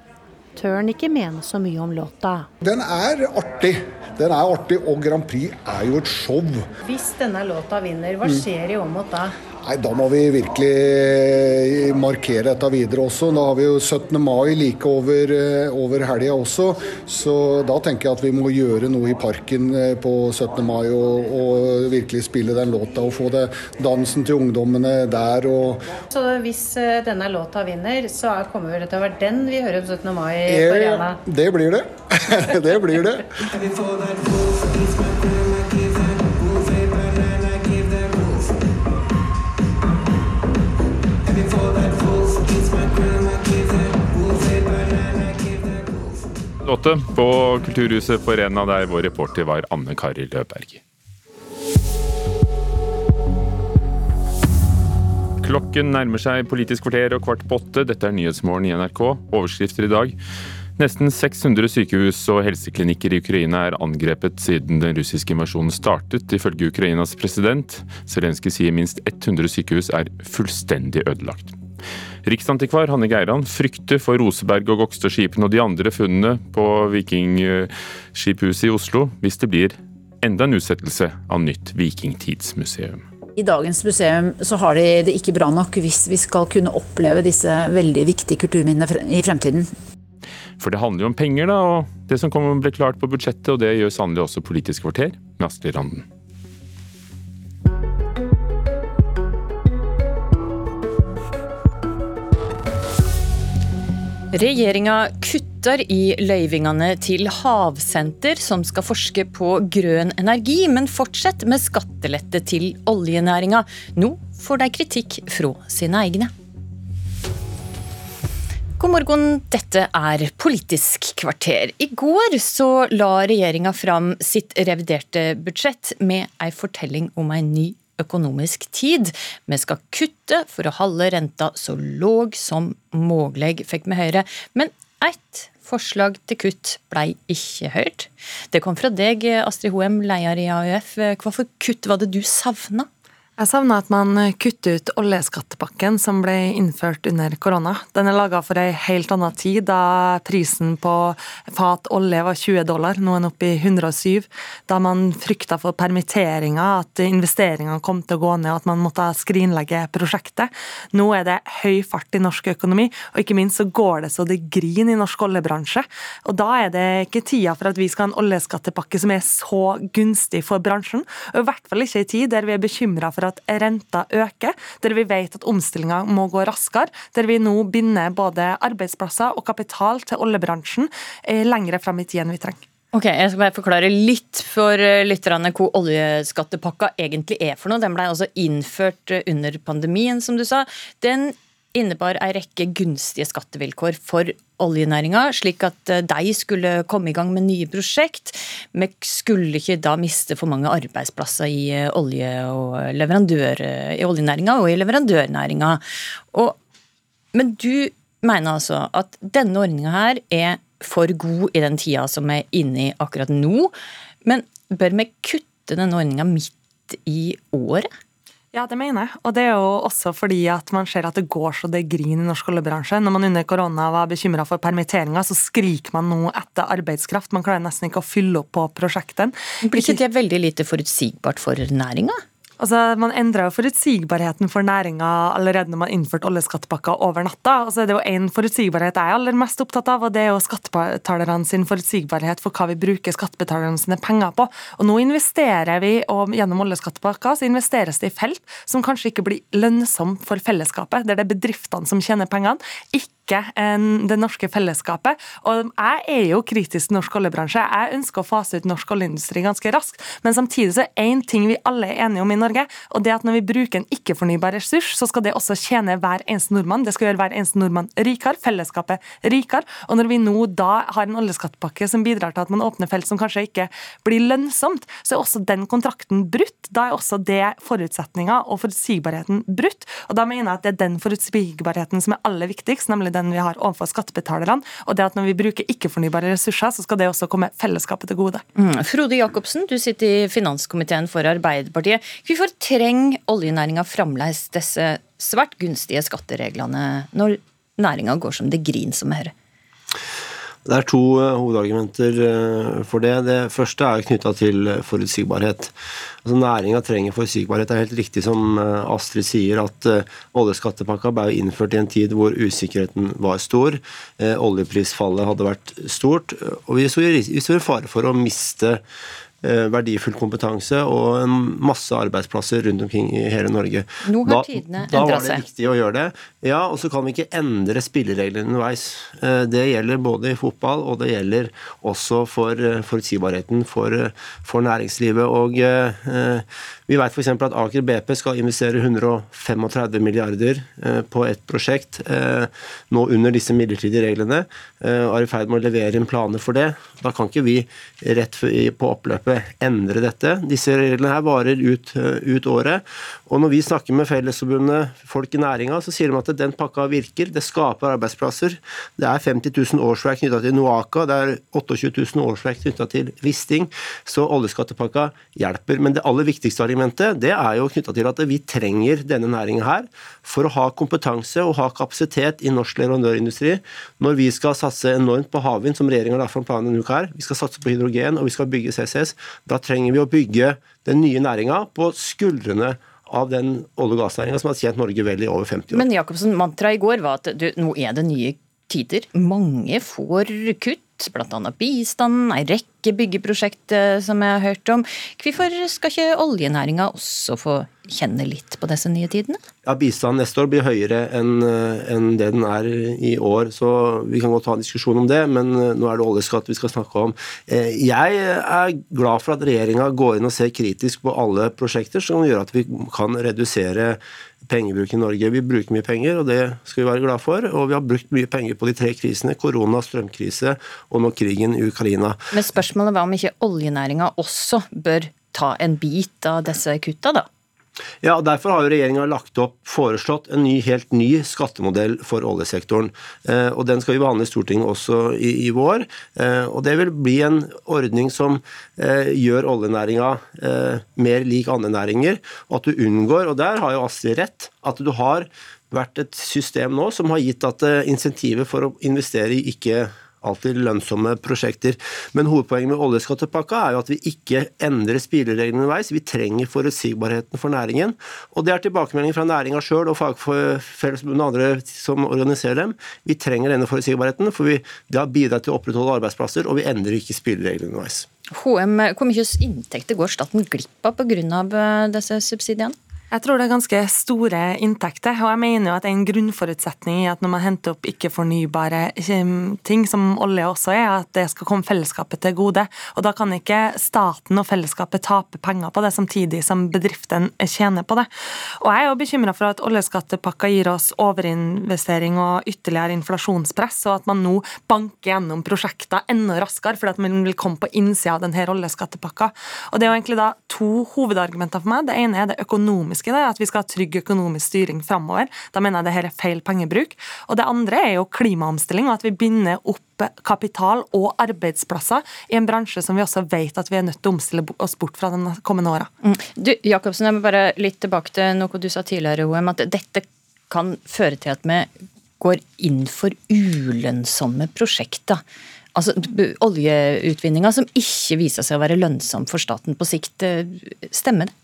tør ikke mene så mye om låta. Den er artig. Den er artig, og Grand Prix er jo et show. Hvis denne låta vinner, hva skjer i Åmot da? Nei, Da må vi virkelig eh, markere dette videre også. Da har vi jo 17. mai like over, eh, over helga også. Så da tenker jeg at vi må gjøre noe i parken eh, på 17. mai og, og virkelig spille den låta. Og få det dansen til ungdommene der. og Så hvis denne låta vinner, så kommer det til å være den vi hører om 17. mai på Arena? Det blir det. det blir det. Låte på Kulturhuset på Rena, der vår reporter var Anne Kari Løberg. Klokken nærmer seg Politisk kvarter og kvart på åtte. Dette er Nyhetsmorgen i NRK. Overskrifter i dag. Nesten 600 sykehus og helseklinikker i Ukraina er angrepet siden den russiske invasjonen startet, ifølge Ukrainas president. Zelenskyj sier minst 100 sykehus er fullstendig ødelagt. Riksantikvar Hanne Geiran frykter for Roseberg og Gokstadskipene og de andre funnene på Vikingskiphuset i Oslo hvis det blir enda en utsettelse av nytt vikingtidsmuseum. I dagens museum så har de det ikke bra nok hvis vi skal kunne oppleve disse veldig viktige kulturminnene i fremtiden. For det handler jo om penger, da, og det som kommer ble klart på budsjettet, og det gjør sannelig også Politisk kvarter med Astrid Randen. Regjeringa kutter i løyvingene til Havsenter, som skal forske på grønn energi, men fortsett med skattelette til oljenæringa. Nå får de kritikk fra sine egne. God morgen, dette er Politisk kvarter. I går så la regjeringa fram sitt reviderte budsjett med ei fortelling om ei ny økonomisk tid. Vi skal kutte for å holde renta så låg som mulig, fikk vi høre. Men ett forslag til kutt blei ikke hørt. Det kom fra deg, Astrid Hoem, leder i AUF. Hva for kutt var det du savna? Jeg savner at man kutter ut oljeskattepakken som ble innført under korona. Den er laga for ei helt annen tid, da prisen på fat olje var 20 dollar, nå er den oppe i 107. Da man frykta for permitteringer, at investeringene kom til å gå ned, og at man måtte skrinlegge prosjektet. Nå er det høy fart i norsk økonomi, og ikke minst så går det så det griner i norsk oljebransje. Og da er det ikke tida for at vi skal ha en oljeskattepakke som er så gunstig for bransjen, og i hvert fall ikke i tid der vi er bekymra for at at renta øker, der vi vet at omstillinga må gå raskere, der vi nå binder både arbeidsplasser og kapital til oljebransjen eh, lengre fram i tid enn vi trenger. Ok, Jeg skal bare forklare litt for eh, lytterne hva oljeskattepakka egentlig er for noe. Den ble altså innført eh, under pandemien, som du sa. Den innebar ei rekke gunstige skattevilkår for oljenæringa, slik at eh, de skulle komme i gang med nye prosjekt. Vi skulle ikke da miste for mange arbeidsplasser i eh, olje- og leverandør, eh, i oljenæringa og i leverandørnæringa. Og, men du mener altså at denne ordninga her er for god i den tida som er inne i akkurat nå. Men bør vi kutte denne ordninga midt i året? Ja, det mener jeg. Og det er jo også fordi at man ser at det går så det griner i norsk oljebransje. Når man under korona var bekymra for permitteringer, så skriker man nå etter arbeidskraft. Man klarer nesten ikke å fylle opp på prosjektene. Blir ikke det veldig lite forutsigbart for næringa? Altså, Man endra jo forutsigbarheten for næringa allerede når man innførte oljeskattepakka over natta. Og så er det jo én forutsigbarhet jeg er aller mest opptatt av, og det er jo skattebetalerne sin forutsigbarhet for hva vi bruker skattebetalerne sine penger på. Og nå investerer vi, og gjennom oljeskattepakka så investeres det i felt som kanskje ikke blir lønnsomme for fellesskapet, der det er bedriftene som tjener pengene, ikke det norske fellesskapet. Og jeg er jo kritisk til norsk oljebransje. Jeg ønsker å fase ut norsk oljeindustri ganske raskt. Men samtidig så er én ting vi alle er enige om i Norge, og det er at når vi bruker en ikke-fornybar ressurs, så skal det også tjene hver eneste nordmann. Det skal gjøre hver eneste nordmann rikere, fellesskapet rikere. Og når vi nå da har en oljeskattepakke som bidrar til at man åpner felt som kanskje ikke blir lønnsomt, så er også den kontrakten brutt. Da er også det forutsetninga og forutsigbarheten brutt. Og da mener jeg at det er den forutsigbarheten som er aller viktigst, nemlig den den vi har overfor skattebetalerne. Og det at når vi bruker ikke-fornybare ressurser, så skal det også komme fellesskapet til gode. Mm. Frode Jacobsen, du sitter i finanskomiteen for Arbeiderpartiet. Hvorfor trenger oljenæringa fremdeles disse svært gunstige skattereglene når næringa går som det griner som her? Det er to eh, hovedargumenter eh, for det. Det første er knytta til forutsigbarhet. Altså Næringa trenger forutsigbarhet. Det er helt riktig som eh, Astrid sier, at oljeskattepakka ble innført i en tid hvor usikkerheten var stor. Oljeprisfallet hadde vært stort, og vi står i fare for å miste verdifull kompetanse og en masse arbeidsplasser rundt omkring i hele Norge. Nå har tidene seg. Da var det viktig å gjøre det. Ja, og så kan vi ikke endre spillereglene underveis. Eh, det gjelder både i fotball, og det gjelder også for eh, forutsigbarheten for, for næringslivet. Og vi vet f.eks. at Aker BP skal investere 135 milliarder på et prosjekt nå under disse midlertidige reglene, og er i ferd med å levere inn planer for det. Da kan ikke vi rett på oppløpet endre dette. Disse reglene her varer ut, ut året. Og når vi snakker med Fellesforbundet, folk i næringa, så sier de at den pakka virker. Det skaper arbeidsplasser. Det er 50 000 årsverk knytta til Noaka, det er 28 000 årsverk knytta til Wisting. Så oljeskattepakka hjelper. Men det aller viktigste argumentet det er jo knytta til at vi trenger denne næringa her for å ha kompetanse og ha kapasitet i norsk leverandørindustri. Når vi skal satse enormt på havvind, som regjeringa lagt fram planen en uke her, vi skal satse på hydrogen og vi skal bygge CCS, da trenger vi å bygge den nye næringa på skuldrene av den olje- og gassnæringa som har tjent Norge vel i over 50 år. Men Jacobsen, mantraet i går var at du, nå er det nye tider. Mange får kutt, bl.a. bistanden, ei rekke byggeprosjekt som jeg har hørt om. Hvorfor skal ikke oljenæringa også få kjenne litt på disse nye tidene? Ja, Bistanden neste år blir høyere enn en det den er i år. så Vi kan godt ta en diskusjon om det, men eh, nå er det oljeskatt vi skal snakke om. Eh, jeg er glad for at regjeringa går inn og ser kritisk på alle prosjekter som gjør at vi kan redusere pengebruk i Norge. Vi bruker mye penger, og det skal vi være glad for. Og vi har brukt mye penger på de tre krisene, korona, strømkrise og nå krigen i Ukraina. Men spørsmålet var om ikke oljenæringa også bør ta en bit av disse kutta, da? Ja, og Derfor har jo regjeringa lagt opp, foreslått en ny, helt ny skattemodell for oljesektoren. Eh, og Den skal vi behandle i Stortinget også i, i vår. Eh, og Det vil bli en ordning som eh, gjør oljenæringa mer lik andre næringer. og At du unngår, og der har jo Astrid rett, at du har vært et system nå som har gitt at insentivet for å investere i ikke alltid lønnsomme prosjekter. Men hovedpoenget med oljeskattepakka er jo at vi ikke endrer spillereglene underveis. Vi trenger forutsigbarheten for næringen. Og det er tilbakemeldinger fra næringa sjøl og Fagfellesforbundet og andre som organiserer dem. Vi trenger denne forutsigbarheten, for vi, det har bidratt til å opprettholde arbeidsplasser, og vi endrer ikke spillereglene underveis. HM, hvor mye inntekter går staten glipp av pga. Eh, disse subsidiene? Jeg tror det er ganske store inntekter, og jeg mener jo at en grunnforutsetning i at når man henter opp ikke-fornybare ting, som olje også er, at det skal komme fellesskapet til gode. Og da kan ikke staten og fellesskapet tape penger på det, samtidig som bedriften tjener på det. Og jeg er jo bekymra for at oljeskattepakka gir oss overinvestering og ytterligere inflasjonspress, og at man nå banker gjennom prosjekter enda raskere fordi at man vil komme på innsida av denne oljeskattepakka. Og det er jo egentlig da to hovedargumenter for meg. Det ene er det økonomiske ønsker det, at vi skal ha trygg økonomisk styring framover. Da mener jeg det her er feil pengebruk. Og det andre er jo klimaomstilling, og at vi binder opp kapital og arbeidsplasser i en bransje som vi også vet at vi er nødt til å omstille oss bort fra de kommende åra. Mm. Du, Jakobsen, jeg må bare litt tilbake til noe du sa tidligere, OM, at dette kan føre til at vi går inn for ulønnsomme prosjekter. Altså oljeutvinninger som ikke viser seg å være lønnsom for staten på sikt. Stemmer det?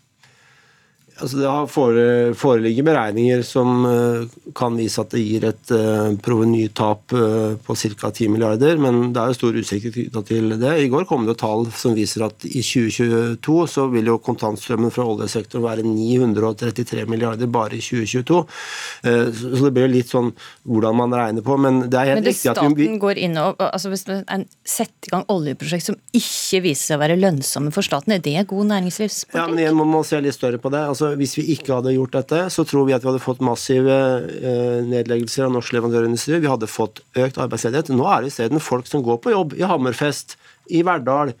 Altså det foreligger beregninger som eh, kan vise at det gir et uh, provenytap uh, på ca. 10 milliarder, men det er jo stor usikkerhet knytta til det. I går kom det tall som viser at i 2022 så vil jo kontantstrømmen fra oljesektoren være 933 milliarder bare i 2022. Uh, så det blir jo litt sånn hvordan man regner på, men det er helt men det riktig at staten går inn og altså Hvis man setter i gang oljeprosjekt som ikke viser seg å være lønnsomme for staten, er det god næringslivspolitikk? Ja, men igjen må man se litt større på det. altså altså Hvis vi ikke hadde gjort dette, så tror vi at vi hadde fått massive eh, nedleggelser av norsk leverandørindustri. Vi hadde fått økt arbeidsledighet. Nå er det isteden folk som går på jobb i Hammerfest, i Verdal,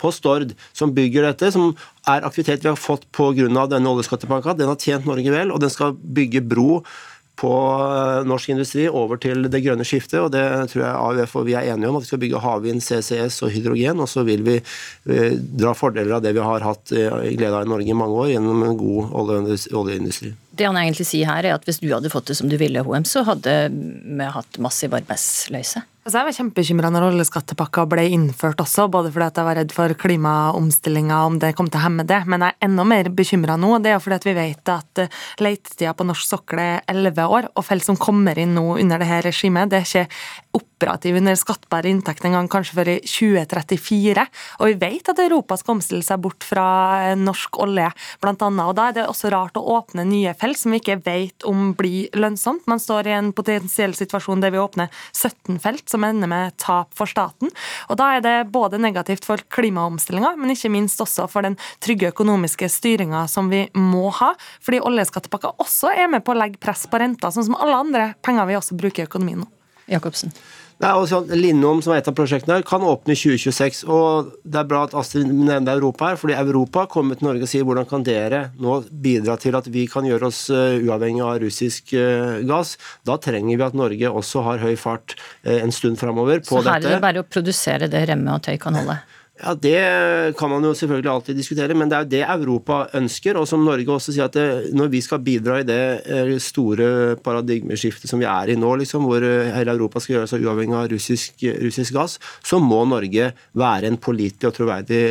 på Stord, som bygger dette, som er aktivitet vi har fått pga. denne oljeskattepakka. Den har tjent Norge vel, og den skal bygge bro på eh, norsk industri over til det grønne skiftet. og Det tror jeg AUF og vi er enige om, at vi skal bygge havvind, CCS og hydrogen. Og så vil vi eh, dra fordeler av det vi har hatt eh, glede av i Norge i mange år gjennom en god oljeindustri. Det han egentlig sier her er at Hvis du hadde fått det som du ville, HM, så hadde vi hatt massiv arbeidsløse? Altså jeg var kjempebekymra når oljeskattepakka ble innført også, både fordi jeg var redd for klimaomstillinga, om det kom til å hemme det. Men jeg er enda mer bekymra nå. Det er fordi vi vet at eh, letetida på norsk sokkel er elleve år, og felt som kommer inn nå under det her regimet, det er ikke operativ under skattbar inntekt engang kanskje før i 2034. Og vi vet at Europa skal omstille seg bort fra eh, norsk olje, blant annet. Og da er det også rart å åpne nye felt som vi ikke vet om blir lønnsomt. Man står i en potensiell situasjon der vi åpner 17 felt som ender med tap for staten. Og da er det både negativt for klimaomstillinga, men ikke minst også for den trygge økonomiske styringa som vi må ha. Fordi oljeskattepakka også er med på å legge press på renta, sånn som alle andre penger vi også bruker i økonomien nå. Jacobsen. Nei, altså, Lindom, som er et av prosjektene her, kan åpne i 2026. og Det er bra at Astrid nevner Europa her, fordi Europa kommer til Norge og sier hvordan kan dere nå bidra til at vi kan gjøre oss uh, uavhengig av russisk uh, gass. Da trenger vi at Norge også har høy fart uh, en stund framover på dette. Så her er det bare å produsere det Remme og Tøy kan holde? Ja, Det kan man jo selvfølgelig alltid diskutere, men det er jo det Europa ønsker. Og som Norge også sier at det, når vi skal bidra i det eh, store paradigmeskiftet som vi er i nå, liksom, hvor eh, hele Europa skal gjøre seg uavhengig av russisk, russisk, gass, så må Norge være en pålitelig og troverdig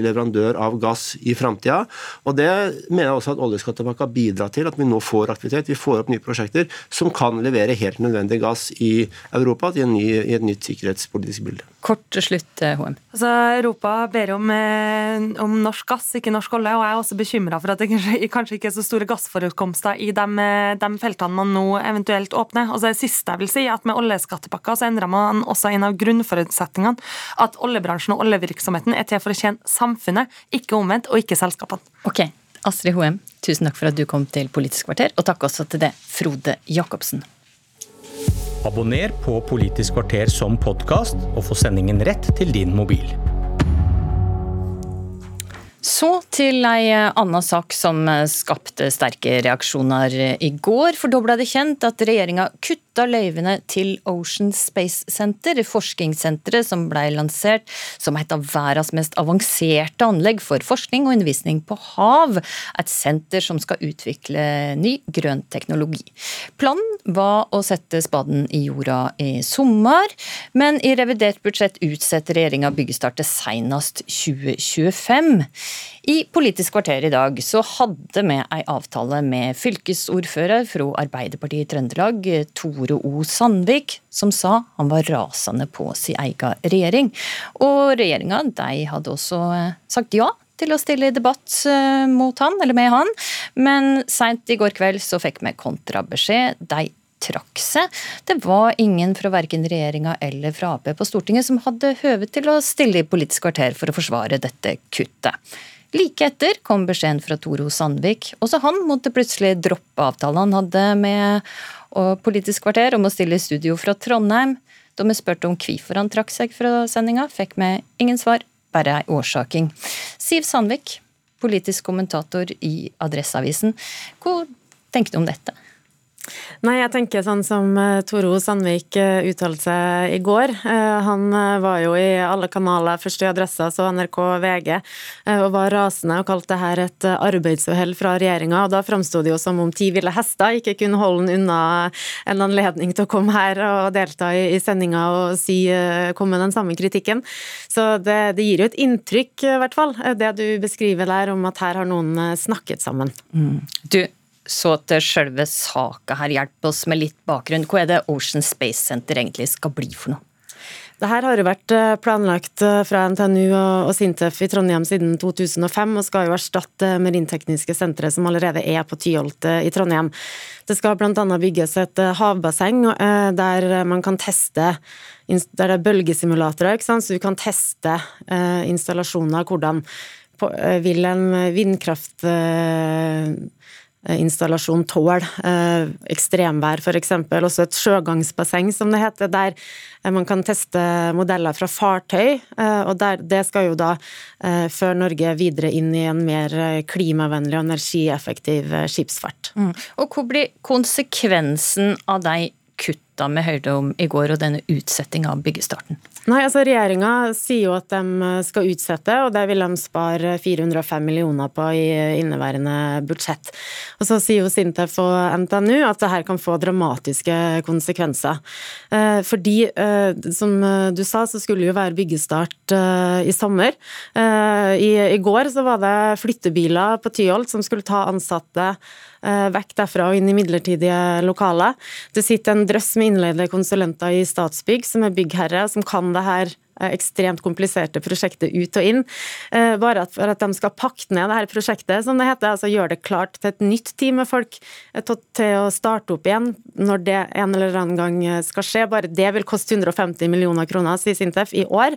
leverandør av gass i framtida. Og det mener jeg også at oljeskattepakka bidrar til, at vi nå får aktivitet. Vi får opp nye prosjekter som kan levere helt nødvendig gass i Europa i, ny, i et nytt sikkerhetspolitisk bilde. Kort til slutt, HM. Eh, altså, Europa ber om, eh, om, norsk gass, ikke norsk olje. Og jeg er også bekymra for at det kanskje, ikke er så store gassforekomster i de, eh, de, feltene man nå eventuelt åpner. Og så det siste jeg vil si, at Med oljeskattepakka så endrer man også en av grunnforutsetningene. At oljebransjen og oljevirksomheten er til for å tjene samfunnet, ikke omvendt, og ikke selskapene. Ok, Astrid Hoem, tusen takk for at du kom til Politisk kvarter, og takk også til det, Frode Jacobsen. Abonner på Politisk kvarter som podkast, og få sendingen rett til din mobil. Så til ei anna sak som skapte sterke reaksjoner i går. For da ble det kjent at regjeringa kutta av løyvene til Ocean Space Center, forskningssenteret som ble lansert som et av verdens mest avanserte anlegg for forskning og undervisning på hav. Et senter som skal utvikle ny grønn teknologi. Planen var å sette spaden i jorda i sommer, men i revidert budsjett utsetter regjeringa byggestart til senest 2025. I Politisk kvarter i dag så hadde vi ei avtale med fylkesordfører fra Arbeiderpartiet i Trøndelag, Tore O. Sandvik, som sa han var rasende på sin egen regjering. Og regjeringa de hadde også eh, sagt ja til å stille i debatt eh, mot han, eller med han, men seint i går kveld så fikk vi kontrabeskjed. De trakk seg. Det var ingen fra verken regjeringa eller fra Ap på Stortinget som hadde høve til å stille i Politisk kvarter for å forsvare dette kuttet. Like etter kom beskjeden fra Toro Sandvik. Også han måtte plutselig droppe avtalen han hadde med Politisk kvarter om å stille i studio fra Trondheim. Da vi spurte om hvorfor han trakk seg fra sendinga, fikk vi ingen svar, bare ei årsaking. Siv Sandvik, politisk kommentator i Adresseavisen. Hva tenkte du om dette? Nei, jeg tenker sånn som eh, Toro Sandvik eh, uttalte seg i går. Eh, han var jo i alle kanaler, først i Adressa, så NRK VG, og var rasende og kalte det her et arbeidsuhell fra regjeringa. Og da framsto det jo som om ti ville hester ikke kunne holde han unna en anledning til å komme her og delta i sendinga og si, komme med den samme kritikken. Så det, det gir jo et inntrykk, i hvert fall, det du beskriver der om at her har noen snakket sammen. Mm. Du, så til selve saka her, hjelp oss med litt bakgrunn. Hva er det Ocean Space Center egentlig skal bli for noe? Det her har jo vært eh, planlagt eh, fra NTNU og Sintef i Trondheim siden 2005, og skal jo erstatte Marintekniske sentre som allerede er på Tyholt eh, i Trondheim. Det skal bl.a. bygges et havbasseng der man kan teste der det er bølgesimulatorer, så du kan teste installasjoner. Hvordan vil en vindkraft Eh, installasjon tål eh, ekstremvær f.eks. Også et sjøgangsbasseng, som det heter, der eh, man kan teste modeller fra fartøy. og der, Det skal jo da føre Norge videre inn i en mer klimavennlig og energieffektiv skipsfart. Mm. Og hvor blir konsekvensen av de da med Høyre om i går og denne utsettinga av byggestarten? Nei, altså Regjeringa sier jo at de skal utsette, og det vil de spare 405 millioner på i inneværende budsjett. Og Så sier jo Sintef og NTNU at det her kan få dramatiske konsekvenser. Eh, fordi, eh, som du sa, så skulle jo være byggestart eh, i sommer. I går så var det flyttebiler på Tyholt som skulle ta ansatte vekk derfra og inn i midlertidige lokaler. Det sitter en drøss med innleide konsulenter i Statsbygg som er byggherre, som kan det her Eh, ekstremt kompliserte prosjektet ut og inn. Eh, bare for at de skal pakke ned det her prosjektet, som det heter. altså Gjøre det klart til et nytt team med folk eh, til å starte opp igjen når det en eller annen gang skal skje. Bare det vil koste 150 millioner kroner, sier Sintef, i år.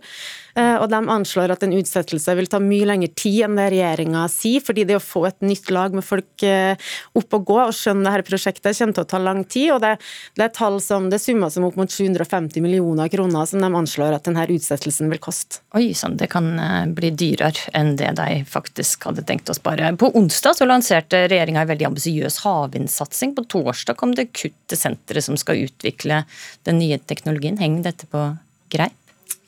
Og de anslår at en utsettelse vil ta mye lengre tid enn det regjeringa sier, fordi det å få et nytt lag med folk opp og gå og skjønne det her prosjektet kommer til å ta lang tid. og Det, det er tall som det summer som opp mot 750 millioner kroner som de anslår at denne utsettelsen utsettelsen vil koste. Oi sann, det kan eh, bli dyrere enn det de faktisk hadde tenkt å spare. På onsdag så lanserte regjeringa en veldig ambisiøs havvindsatsing. På torsdag kom det kutt til senteret som skal utvikle den nye teknologien. Henger dette på greip?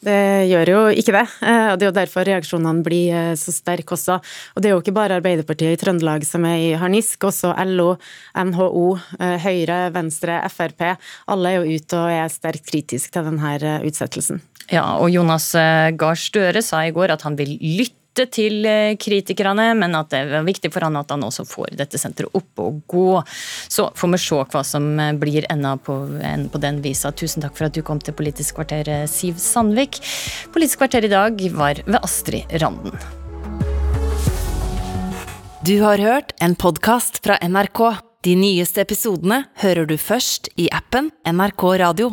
Det gjør jo ikke det, eh, og det er jo derfor reaksjonene blir eh, så sterke også. Og det er jo ikke bare Arbeiderpartiet i Trøndelag som er i harnisk, også LO, NHO, Høyre, Venstre, Frp. Alle er jo ute og er sterkt kritiske til denne utsettelsen. Ja, og Jonas eh, Gahr Støre sa i går at han vil lytte til eh, kritikerne, men at det er viktig for han at han også får dette senteret opp og gå. Så får vi se hva som eh, blir enda på, på den visa. Tusen takk for at du kom til Politisk kvarter, Siv Sandvik. Politisk kvarter i dag var ved Astrid Randen. Du har hørt en podkast fra NRK. De nyeste episodene hører du først i appen NRK Radio.